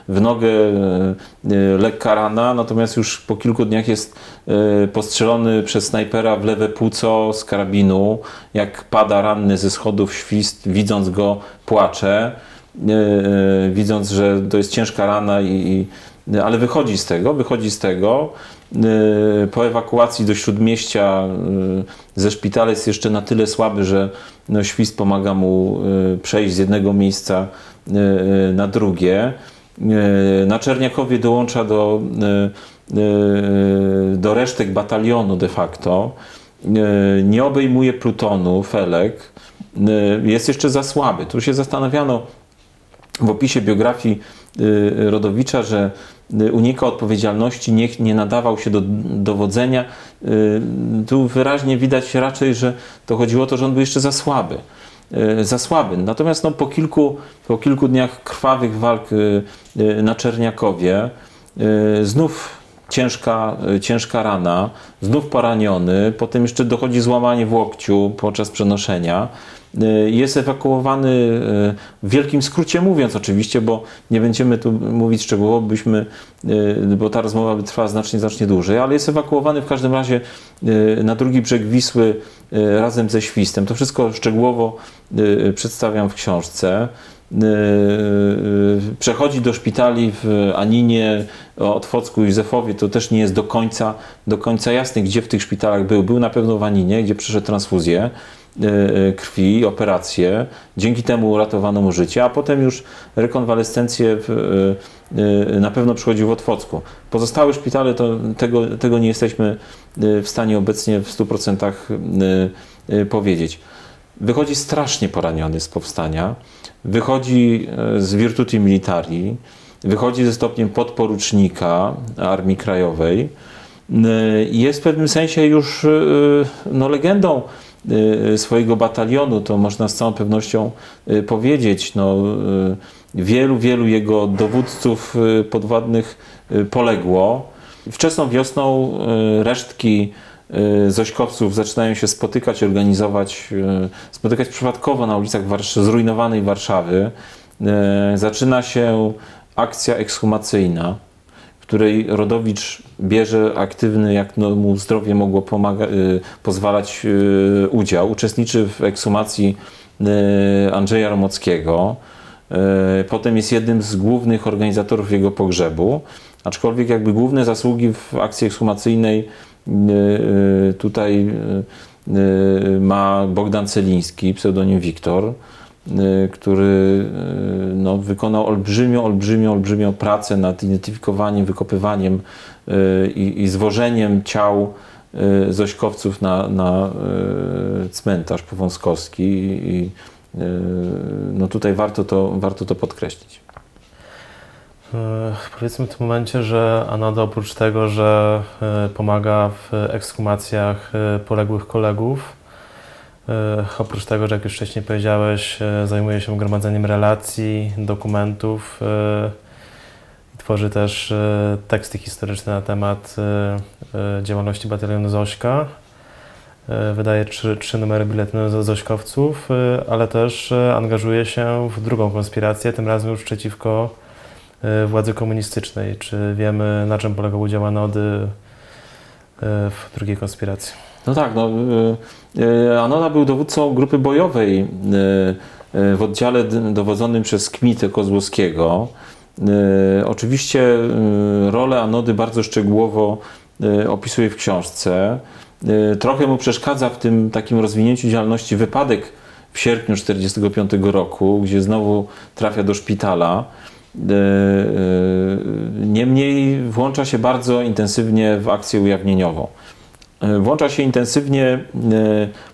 y, w nogę, y, y, lekka rana, natomiast już po kilku dniach jest y, postrzelony przez snajpera w lewe płuco z karabinu. Jak pada ranny ze schodów świst, widząc go płacze. y, y, widząc, że to jest ciężka rana i, i ale wychodzi z tego, wychodzi z tego. Yy, Po ewakuacji do śródmieścia yy, ze szpitala jest jeszcze na tyle słaby, że no, świst pomaga mu yy, przejść z jednego miejsca na drugie. Na Czerniakowie dołącza do, do resztek batalionu de facto. Nie obejmuje plutonu, felek. Jest jeszcze za słaby. Tu się zastanawiano, w opisie biografii y, Rodowicza, że y, unika odpowiedzialności, nie, nie nadawał się do dowodzenia. Y, Tu wyraźnie widać raczej, że to chodziło o to, że on był jeszcze za słaby. y, Za słaby. Natomiast no, po, kilku, po kilku dniach krwawych walk na Czerniakowie znów ciężka, y, ciężka rana, znów poraniony, potem jeszcze dochodzi złamanie w łokciu podczas przenoszenia. Y, Jest ewakuowany y, w wielkim skrócie mówiąc oczywiście, bo nie będziemy tu mówić szczegółowo, byśmy, bo ta rozmowa by trwała znacznie, znacznie dłużej, ale jest ewakuowany w każdym razie na drugi brzeg Wisły razem ze Świstem. To wszystko szczegółowo przedstawiam w książce. Y, y, Przechodzi do szpitali w Aninie, Otwocku i Józefowie. To też nie jest do końca, do końca jasne, gdzie w tych szpitalach był. Był na pewno w Aninie, gdzie przeszedł transfuzję y, y, krwi, operację. Dzięki temu uratowano mu życie, a potem już rekonwalescencję w, y, y, na pewno przychodził w Otwocku. Pozostałe szpitale to tego, tego nie jesteśmy y, w stanie obecnie w 100% y, y, powiedzieć. Wychodzi strasznie poraniony z powstania, wychodzi e, z Virtuti Militari, wychodzi ze stopniem podporucznika Armii Krajowej. Y, Jest w pewnym sensie już y, no, legendą swojego batalionu, to można z całą pewnością powiedzieć. No, wielu, wielu jego dowódców podwładnych poległo. Wczesną wiosną resztki Zośkowców zaczynają się spotykać, organizować, y, spotykać przypadkowo na ulicach zrujnowanej Warszawy. Y, Zaczyna się akcja ekshumacyjna, w której Rodowicz bierze aktywny, jak no, mu zdrowie mogło pomaga- y, pozwalać, y, udział. Uczestniczy w ekshumacji y, Andrzeja Romockiego. Y, Potem jest jednym z głównych organizatorów jego pogrzebu, aczkolwiek jakby główne zasługi w akcji ekshumacyjnej y, tutaj y, ma Bogdan Celiński, pseudonim Wiktor, y, który y, no, wykonał olbrzymią, olbrzymią, olbrzymią pracę nad identyfikowaniem, wykopywaniem y, i, i zwożeniem ciał y, zośkowców na, na y, cmentarz powązkowski i y, no tutaj warto to, warto to podkreślić. E, Powiedzmy w tym momencie, że Anoda oprócz tego, że e, pomaga w ekshumacjach e, poległych kolegów, oprócz tego, że jak już wcześniej powiedziałeś, zajmuje się gromadzeniem relacji, dokumentów, i tworzy też teksty historyczne na temat działalności batalionu Zośka. Wydaje trzy, trzy numery biuletynu za Zośkowców, ale też angażuje się w drugą konspirację, tym razem już przeciwko władzy komunistycznej. Czy wiemy, na czym polegał udział Anody e, w drugiej konspiracji? No tak, no, y, Anoda był dowódcą grupy bojowej w oddziale dowodzonym przez Kmitę Kozłowskiego. Oczywiście rolę Anody bardzo szczegółowo opisuje w książce. Trochę mu przeszkadza w tym takim rozwinięciu działalności wypadek w sierpniu 1945 roku, gdzie znowu trafia do szpitala. Y, y, Niemniej włącza się bardzo intensywnie w akcję ujawnieniową. Y, Włącza się intensywnie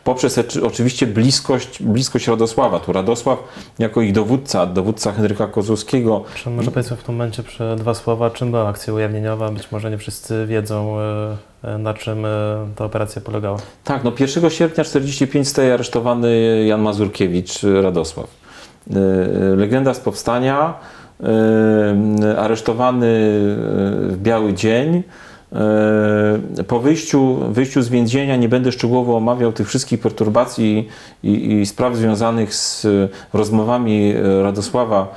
poprzez oczy- oczywiście bliskość, bliskość Radosława. Tu Radosław jako ich dowódca, dowódca Henryka Kozłowskiego, może powiedzmy w tym momencie przy dwa słowa, czym była akcja ujawnieniowa? Być może nie wszyscy wiedzą, e, e, na czym e, ta operacja polegała. Tak, no 1 sierpnia 45 zostaje aresztowany Jan Mazurkiewicz, Radosław. Legenda z powstania, aresztowany y, w biały dzień. Y, Po wyjściu, wyjściu z więzienia nie będę szczegółowo omawiał tych wszystkich perturbacji i, i spraw związanych z rozmowami Radosława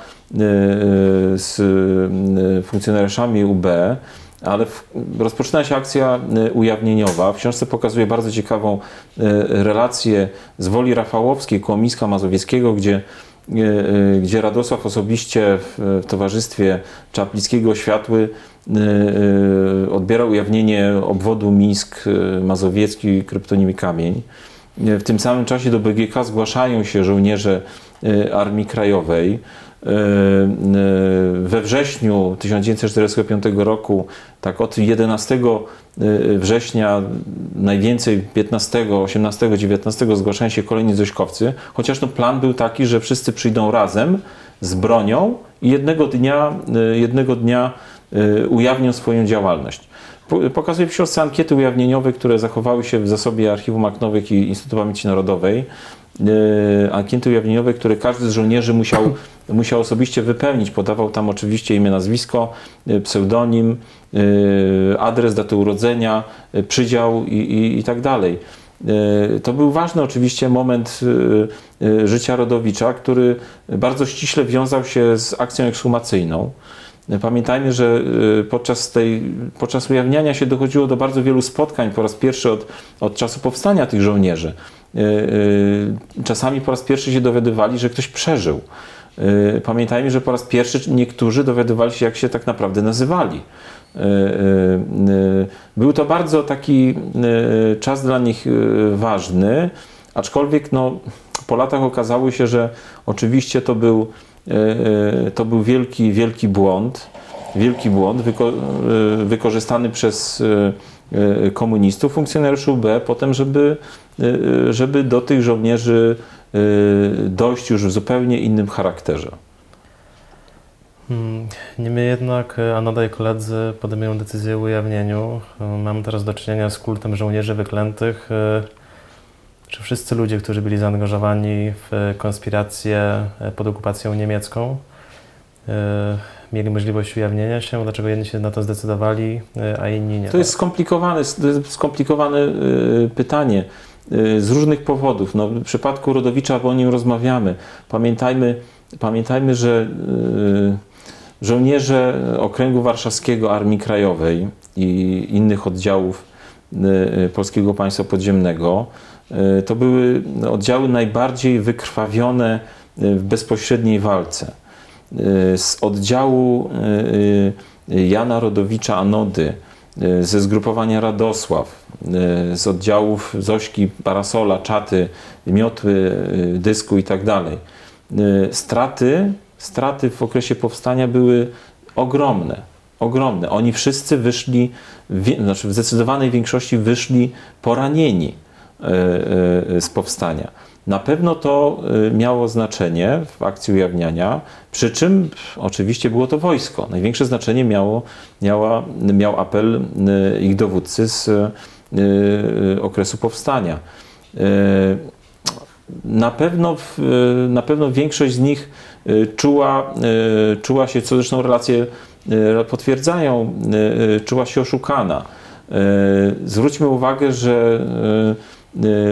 z funkcjonariuszami UB, ale w, rozpoczyna się akcja ujawnieniowa. W książce pokazuje bardzo ciekawą relację z woli Rafałowskiej, koło Miska Mazowieckiego, gdzie, gdzie Radosław osobiście w, towarzystwie Czaplickiego Światły y, odbierał ujawnienie obwodu Mińsk Mazowiecki kryptonimy Kamień. W tym samym czasie do BGK zgłaszają się żołnierze Armii Krajowej. Y, y, We wrześniu 1945 roku, tak od 11 y, września, najwięcej 15, 18, 19 zgłaszają się kolejni zośkowcy, chociaż no plan był taki, że wszyscy przyjdą razem z bronią i jednego dnia, jednego dnia ujawnią swoją działalność. Po- Pokazuję w książce ankiety ujawnieniowe, które zachowały się w zasobie Archiwum Maknowych i Instytutu Pamięci Narodowej. Yy, Ankiety ujawnieniowe, które każdy z żołnierzy musiał, musiał osobiście wypełnić. Podawał tam oczywiście imię, nazwisko, yy, pseudonim, yy, adres, datę urodzenia, przydział i, i, i tak dalej. To był ważny oczywiście moment życia Rodowicza, który bardzo ściśle wiązał się z akcją ekshumacyjną. Pamiętajmy, że y, podczas, tej, podczas ujawniania się dochodziło do bardzo wielu spotkań po raz pierwszy od, od czasu powstania tych żołnierzy. Y, y, Czasami po raz pierwszy się dowiadywali, że ktoś przeżył. Pamiętajmy, że po raz pierwszy niektórzy dowiadywali się, jak się tak naprawdę nazywali. Był to bardzo taki czas dla nich ważny, aczkolwiek no, po latach okazało się, że oczywiście to był, to był wielki, wielki błąd, wielki błąd wyko, y, wykorzystany przez komunistów, funkcjonariuszy UB, potem, żeby, żeby do tych żołnierzy dojść już w zupełnie innym charakterze. Hmm, Niemniej jednak e, Anoda i koledzy podejmują decyzję o ujawnieniu. E, Mamy teraz do czynienia z kultem żołnierzy wyklętych. Czy wszyscy ludzie, którzy byli zaangażowani w konspirację e, pod okupacją niemiecką, e, mieli możliwość ujawnienia się? Dlaczego jedni się na to zdecydowali, e, a inni nie? To jest skomplikowane, skomplikowane pytanie z różnych powodów. No, w przypadku Rodowicza, bo o nim rozmawiamy, pamiętajmy, pamiętajmy że żołnierze Okręgu Warszawskiego Armii Krajowej i innych oddziałów Polskiego Państwa Podziemnego to były oddziały najbardziej wykrwawione y, w bezpośredniej walce. z oddziału Jana Rodowicza Anody, ze zgrupowania Radosław, z oddziałów Zośki, Parasola, Czaty, Miotły, Dysku i tak dalej. Straty, straty w okresie powstania były ogromne, ogromne. Oni wszyscy wyszli, znaczy w zdecydowanej większości wyszli poranieni z powstania. Na pewno to miało znaczenie w akcji ujawniania, przy czym oczywiście było to wojsko. Największe znaczenie miało, miała, miał apel ich dowódcy z okresu powstania. Na pewno, na pewno większość z nich czuła, czuła się, co zresztą relacje potwierdzają, czuła się oszukana. Zwróćmy uwagę, że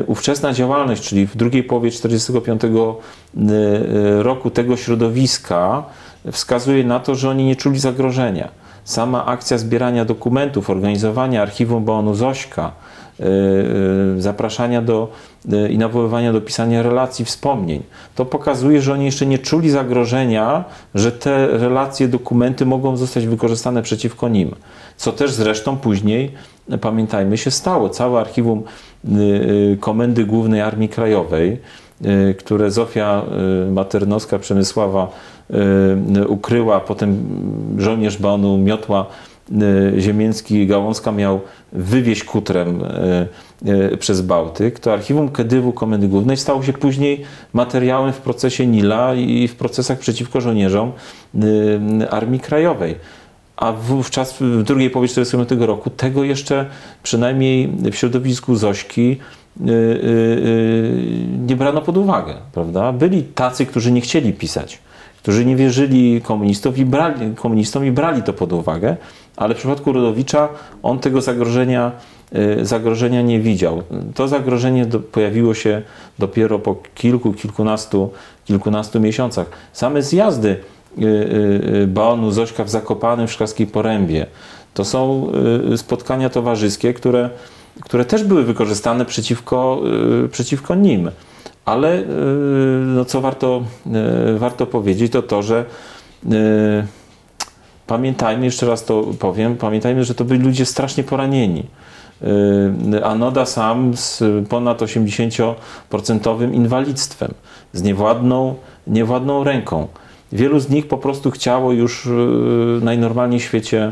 ówczesna działalność, czyli w drugiej połowie 1945 roku tego środowiska wskazuje na to, że oni nie czuli zagrożenia. Sama akcja zbierania dokumentów, organizowania archiwum Boonu Zośka, zapraszania do i nawoływania do pisania relacji, wspomnień. To pokazuje, że oni jeszcze nie czuli zagrożenia, że te relacje, dokumenty mogą zostać wykorzystane przeciwko nim. Co też zresztą później, pamiętajmy, się stało. Całe archiwum Komendy Głównej Armii Krajowej, które Zofia Maternowska-Przemysława ukryła, potem żołnierz Banu Miotła Ziemięcki Gałązka miał wywieźć kutrem przez Bałtyk, to archiwum Kedywu Komendy Głównej stało się później materiałem w procesie Nila i w procesach przeciwko żołnierzom Armii Krajowej. A wówczas, w drugiej połowie 1945 roku, tego jeszcze przynajmniej w środowisku Zośki nie brano pod uwagę. Prawda? Byli tacy, którzy nie chcieli pisać, którzy nie wierzyli komunistów i brali, komunistom i brali to pod uwagę, ale w przypadku Rodowicza on tego zagrożenia, zagrożenia nie widział. To zagrożenie do, pojawiło się dopiero po kilku, kilkunastu, kilkunastu miesiącach. Same zjazdy Baonu Zośka w Zakopanem w Szklarskiej Porębie to są spotkania towarzyskie, które, które też były wykorzystane przeciwko, przeciwko nim. Ale no, co warto, warto powiedzieć, to to, że pamiętajmy, jeszcze raz to powiem, pamiętajmy, że to byli ludzie strasznie poranieni. Anoda sam z ponad 80% inwalidztwem, z niewładną, niewładną ręką. Wielu z nich po prostu chciało już najnormalniej w świecie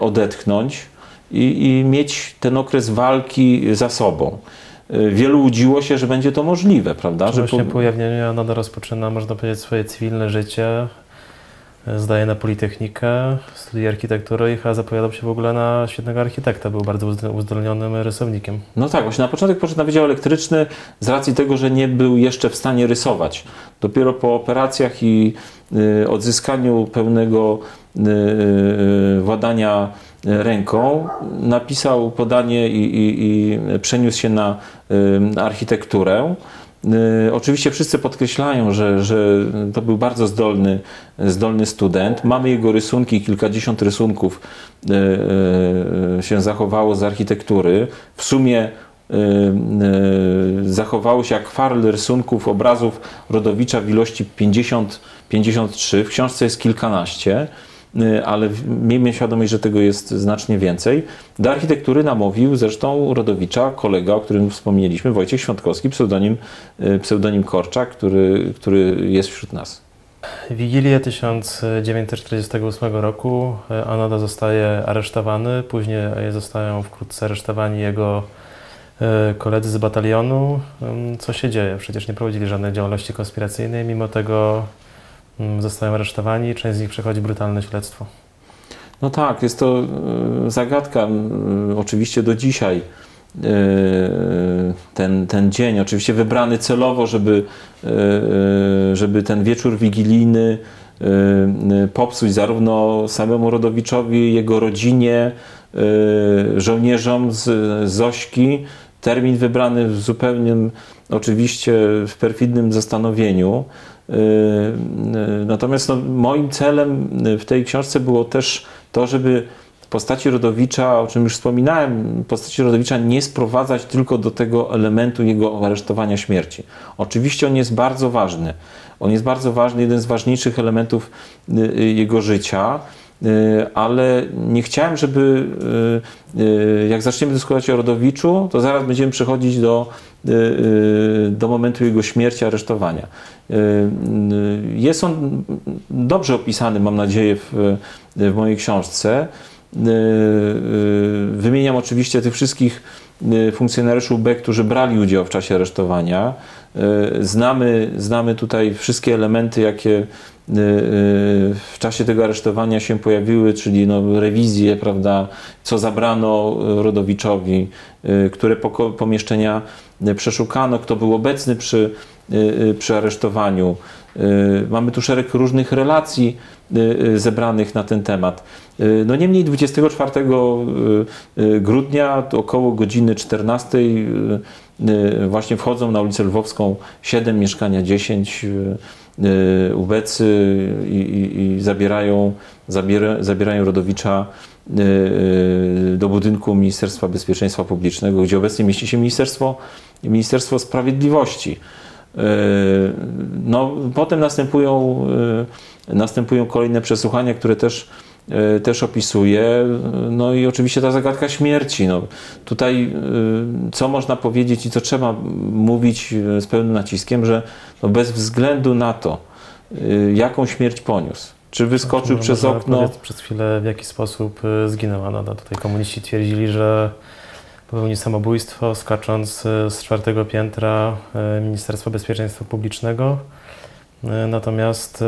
odetchnąć i, i mieć ten okres walki za sobą. Wielu łudziło się, że będzie to możliwe, prawda? Że właśnie po... po ujawnieniu Anoda rozpoczyna, można powiedzieć, swoje cywilne życie zdaje na Politechnikę, studiuje architekturę i chyba zapowiadał się w ogóle na świetnego architekta. Był bardzo uzdolnionym rysownikiem. No tak, właśnie na początek poszedł na Wydział Elektryczny z racji tego, że nie był jeszcze w stanie rysować. Dopiero po operacjach i y, odzyskaniu pełnego y, y, władania ręką napisał podanie i, i, i przeniósł się na architekturę. Oczywiście wszyscy podkreślają, że, że to był bardzo zdolny, zdolny student. Mamy jego rysunki, kilkadziesiąt rysunków się zachowało z architektury. W sumie zachowało się akwarel rysunków, obrazów Rodowicza w ilości 50, 53. W książce jest kilkanaście ale miejmy świadomość, że tego jest znacznie więcej. Do architektury namówił zresztą Rodowicza kolega, o którym wspomnieliśmy, Wojciech Świątkowski, pseudonim, pseudonim Korczak, który, który jest wśród nas. Wigilię 1948 roku Anoda zostaje aresztowany, później zostają wkrótce aresztowani jego koledzy z batalionu. Co się dzieje? Przecież nie prowadzili żadnej działalności konspiracyjnej, mimo tego zostają aresztowani, część z nich przechodzi brutalne śledztwo. No tak, jest to zagadka oczywiście do dzisiaj. Ten, ten dzień, oczywiście wybrany celowo, żeby, żeby ten wieczór wigilijny popsuć zarówno samemu Rodowiczowi, jego rodzinie, żołnierzom z Zośki. Termin wybrany w zupełnym, oczywiście w perfidnym zastanowieniu. Natomiast no, moim celem w tej książce było też to, żeby postaci Rodowicza, o czym już wspominałem, postaci Rodowicza nie sprowadzać tylko do tego elementu jego aresztowania śmierci. Oczywiście on jest bardzo ważny. On jest bardzo ważny, jeden z ważniejszych elementów y, y, jego życia, ale nie chciałem, żeby y, y, jak zaczniemy dyskutować o Rodowiczu, to zaraz będziemy przechodzić do, do momentu jego śmierci, aresztowania. Jest on dobrze opisany, mam nadzieję, w, w mojej książce. Wymieniam oczywiście tych wszystkich funkcjonariuszy UB, którzy brali udział w czasie aresztowania. Znamy, znamy tutaj wszystkie elementy, jakie w czasie tego aresztowania się pojawiły, czyli no, rewizje, prawda, co zabrano Rodowiczowi, y, które pomieszczenia y, przeszukano, kto był obecny przy, y, y, przy aresztowaniu. Y, Mamy tu szereg różnych relacji y, y, zebranych na ten temat. Y, No niemniej 24 y, y, grudnia około godziny 14 y, y, właśnie wchodzą na ulicę Lwowską 7, mieszkania 10 y, y, ubecy i, i, i zabierają, zabiera, zabierają Rodowicza y, y, do budynku Ministerstwa Bezpieczeństwa Publicznego, gdzie obecnie mieści się Ministerstwo, Ministerstwo Sprawiedliwości. Y, No, potem następują, y, następują kolejne przesłuchania, które też, y, też opisuję. No i oczywiście ta zagadka śmierci. No, tutaj y, co można powiedzieć i co trzeba mówić y, z pełnym naciskiem, że no bez względu na to, jaką śmierć poniósł, czy wyskoczył Może przez okno. Przez chwilę, w jaki sposób zginęła Anoda. Tutaj komuniści twierdzili, że popełnił samobójstwo skacząc z czwartego piętra Ministerstwa Bezpieczeństwa Publicznego. Y, Natomiast y,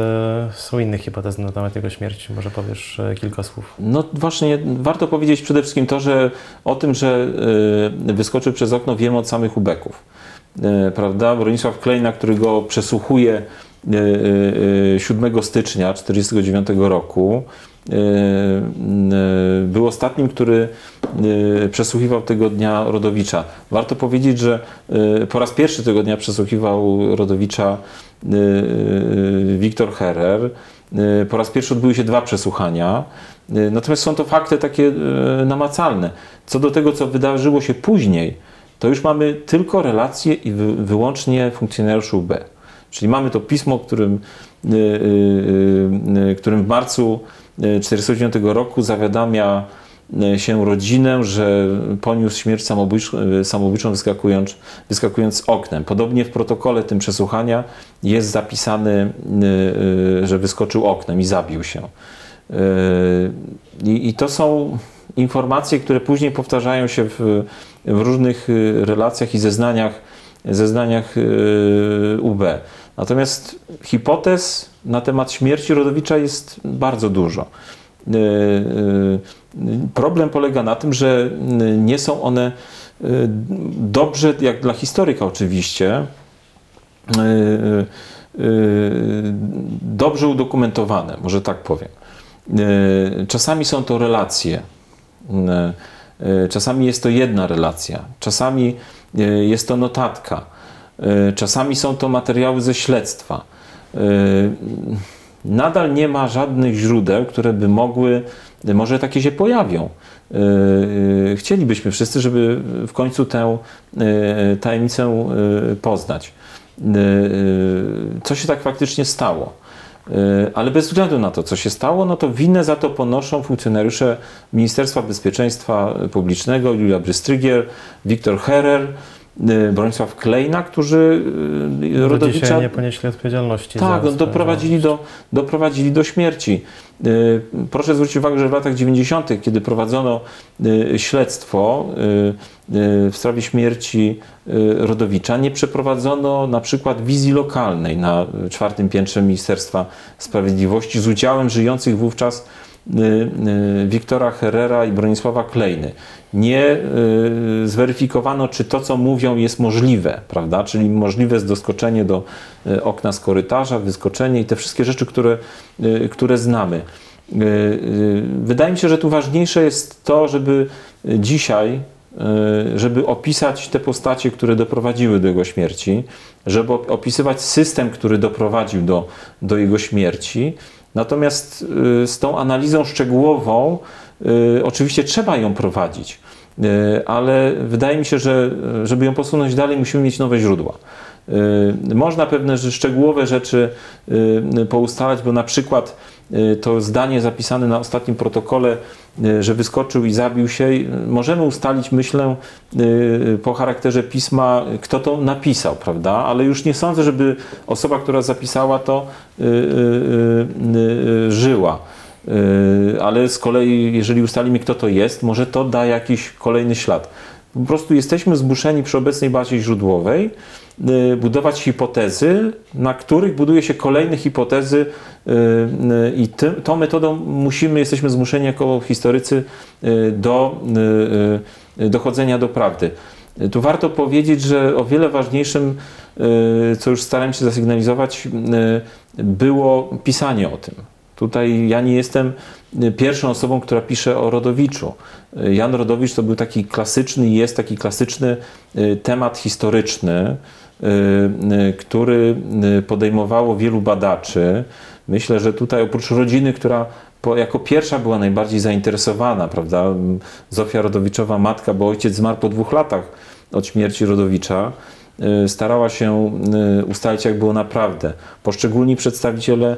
są inne hipotezy na temat jego śmierci. Może powiesz y, kilka słów. No właśnie, warto powiedzieć przede wszystkim to, że o tym, że wyskoczył przez okno, wiemy od samych ubeków. Prawda? Bronisław Klejna, który go przesłuchuje y, y, y, 7 stycznia 1949 roku, był ostatnim, który przesłuchiwał tego dnia Rodowicza. Warto powiedzieć, że po raz pierwszy tego dnia przesłuchiwał Rodowicza Wiktor Herer. Y, Po raz pierwszy odbyły się dwa przesłuchania. Y, Natomiast są to fakty takie y, namacalne. Co do tego, co wydarzyło się później, to już mamy tylko relacje i wy, wyłącznie funkcjonariuszy UB. Czyli mamy to pismo, którym, y, y, y, którym w marcu 1949 roku zawiadamia y, się rodzinę, że poniósł śmierć samobójczą, samobójczą wyskakując, wyskakując oknem. Podobnie w protokole tym przesłuchania jest zapisane, y, y, że wyskoczył oknem i zabił się. I, to są informacje, które później powtarzają się w, w różnych relacjach i zeznaniach, zeznaniach UB. Natomiast hipotez na temat śmierci Rodowicza jest bardzo dużo. Problem polega na tym, że y, nie są one y, dobrze, jak dla historyka oczywiście, y, dobrze udokumentowane, może tak powiem. Czasami są to relacje, czasami jest to jedna relacja, czasami jest to notatka, czasami są to materiały ze śledztwa. Nadal nie ma żadnych źródeł, które by mogły, może takie się pojawią. Y, y, Chcielibyśmy wszyscy, żeby w końcu tę y, tajemnicę poznać. Co się tak faktycznie stało? Ale bez względu na to, co się stało, no to winę za to ponoszą funkcjonariusze Ministerstwa Bezpieczeństwa Publicznego, Julia Brystrygier, Wiktor Herer, Bronisław Klejna, którzy y, Do Rodowicza nie ponieśli odpowiedzialności. tak, no, doprowadzili, do, doprowadzili do śmierci. Y, Proszę zwrócić uwagę, że w latach 90., kiedy prowadzono y, śledztwo y, y, w sprawie śmierci y, Rodowicza, nie przeprowadzono na przykład wizji lokalnej na y, czwartym piętrze Ministerstwa Sprawiedliwości z udziałem żyjących wówczas y, y, Wiktora Herrera i Bronisława Klejny. Nie y, zweryfikowano, czy to, co mówią, jest możliwe, prawda? Czyli możliwe jest doskoczenie do y, okna z korytarza, wyskoczenie i te wszystkie rzeczy, które, y, które znamy. Y, y, Wydaje mi się, że tu ważniejsze jest to, żeby dzisiaj, y, żeby opisać te postacie, które doprowadziły do jego śmierci, żeby op- opisywać system, który doprowadził do, do jego śmierci. Natomiast y, z tą analizą szczegółową y, oczywiście trzeba ją prowadzić, y, ale wydaje mi się, że żeby ją posunąć dalej, musimy mieć nowe źródła. Można pewne szczegółowe rzeczy poustalać, bo na przykład to zdanie zapisane na ostatnim protokole, y, że wyskoczył i zabił się, y, możemy ustalić, myślę, po charakterze pisma, kto to napisał, prawda? Ale już nie sądzę, żeby osoba, która zapisała to, żyła. Ale z kolei, jeżeli ustalimy, kto to jest, może to da jakiś kolejny ślad. Po prostu jesteśmy zmuszeni przy obecnej bazie źródłowej y, budować hipotezy, na których buduje się kolejne hipotezy y, y, i tym, tą metodą musimy, jesteśmy zmuszeni jako historycy do dochodzenia do prawdy. Tu warto powiedzieć, że o wiele ważniejszym, co już starałem się zasygnalizować, było pisanie o tym. Tutaj ja nie jestem pierwszą osobą, która pisze o Rodowiczu. Jan Rodowicz to był taki klasyczny, jest taki klasyczny y, temat historyczny, y, y, który podejmowało wielu badaczy. Myślę, że tutaj oprócz rodziny, która jako pierwsza była najbardziej zainteresowana, prawda? Zofia Rodowiczowa, matka, bo ojciec zmarł po dwóch latach od śmierci Rodowicza starała się ustalić, jak było naprawdę. Poszczególni przedstawiciele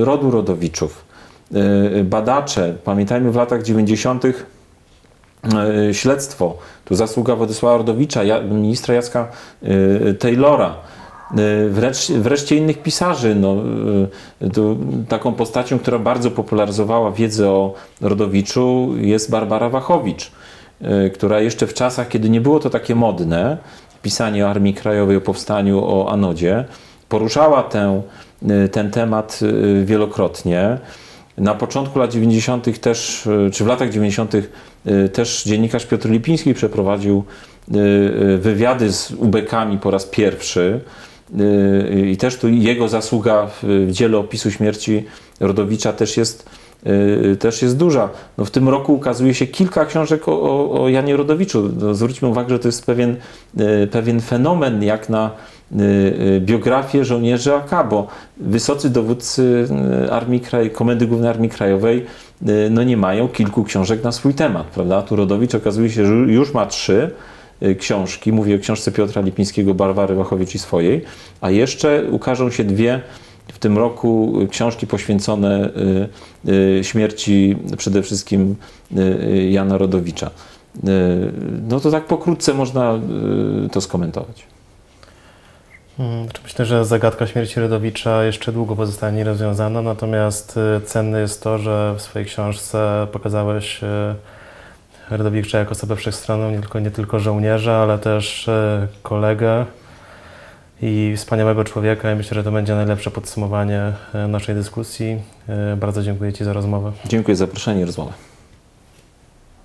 rodu Rodowiczów, badacze, pamiętajmy w latach 90. y, śledztwo, tu zasługa Władysława Rodowicza, ja- ministra Jacka y, Taylora, y, wreszcie, innych pisarzy. No, y, taką postacią, która bardzo popularyzowała wiedzę o Rodowiczu jest Barbara Wachowicz, y, która jeszcze w czasach, kiedy nie było to takie modne, pisanie o Armii Krajowej, o powstaniu, o Anodzie, poruszała tę, y, ten temat y, wielokrotnie. Na początku lat 90. też, y, czy w latach 90. y, też dziennikarz Piotr Lipiński przeprowadził y, wywiady z ubekami po raz pierwszy. I też tu jego zasługa w dziele opisu śmierci Rodowicza też jest, też jest duża. No w tym roku ukazuje się kilka książek o, o, Janie Rodowiczu. No zwróćmy uwagę, że to jest pewien, pewien fenomen jak na biografię żołnierzy AK, bo wysocy dowódcy y, Armii Kraj, Komendy Głównej Armii Krajowej y, no nie mają kilku książek na swój temat, prawda? Tu Rodowicz okazuje się, że już ma trzy y, książki, mówię o książce Piotra Lipińskiego, Barbary Wachowicz i swojej, a jeszcze ukażą się dwie w tym roku książki poświęcone y, y, śmierci przede wszystkim y, y, Jana Rodowicza. Y, No to tak pokrótce można y, to skomentować. Mm, znaczy Myślę, że zagadka śmierci Rodowicza jeszcze długo pozostanie nierozwiązana, natomiast y, cenne jest to, że w swojej książce pokazałeś y, Rodowicza jako osobę wszechstronną, nie tylko, nie tylko żołnierza, ale też y, kolegę i wspaniałego człowieka i myślę, że to będzie najlepsze podsumowanie naszej dyskusji. Bardzo dziękuję Ci za rozmowę. Dziękuję za zaproszenie i rozmowę.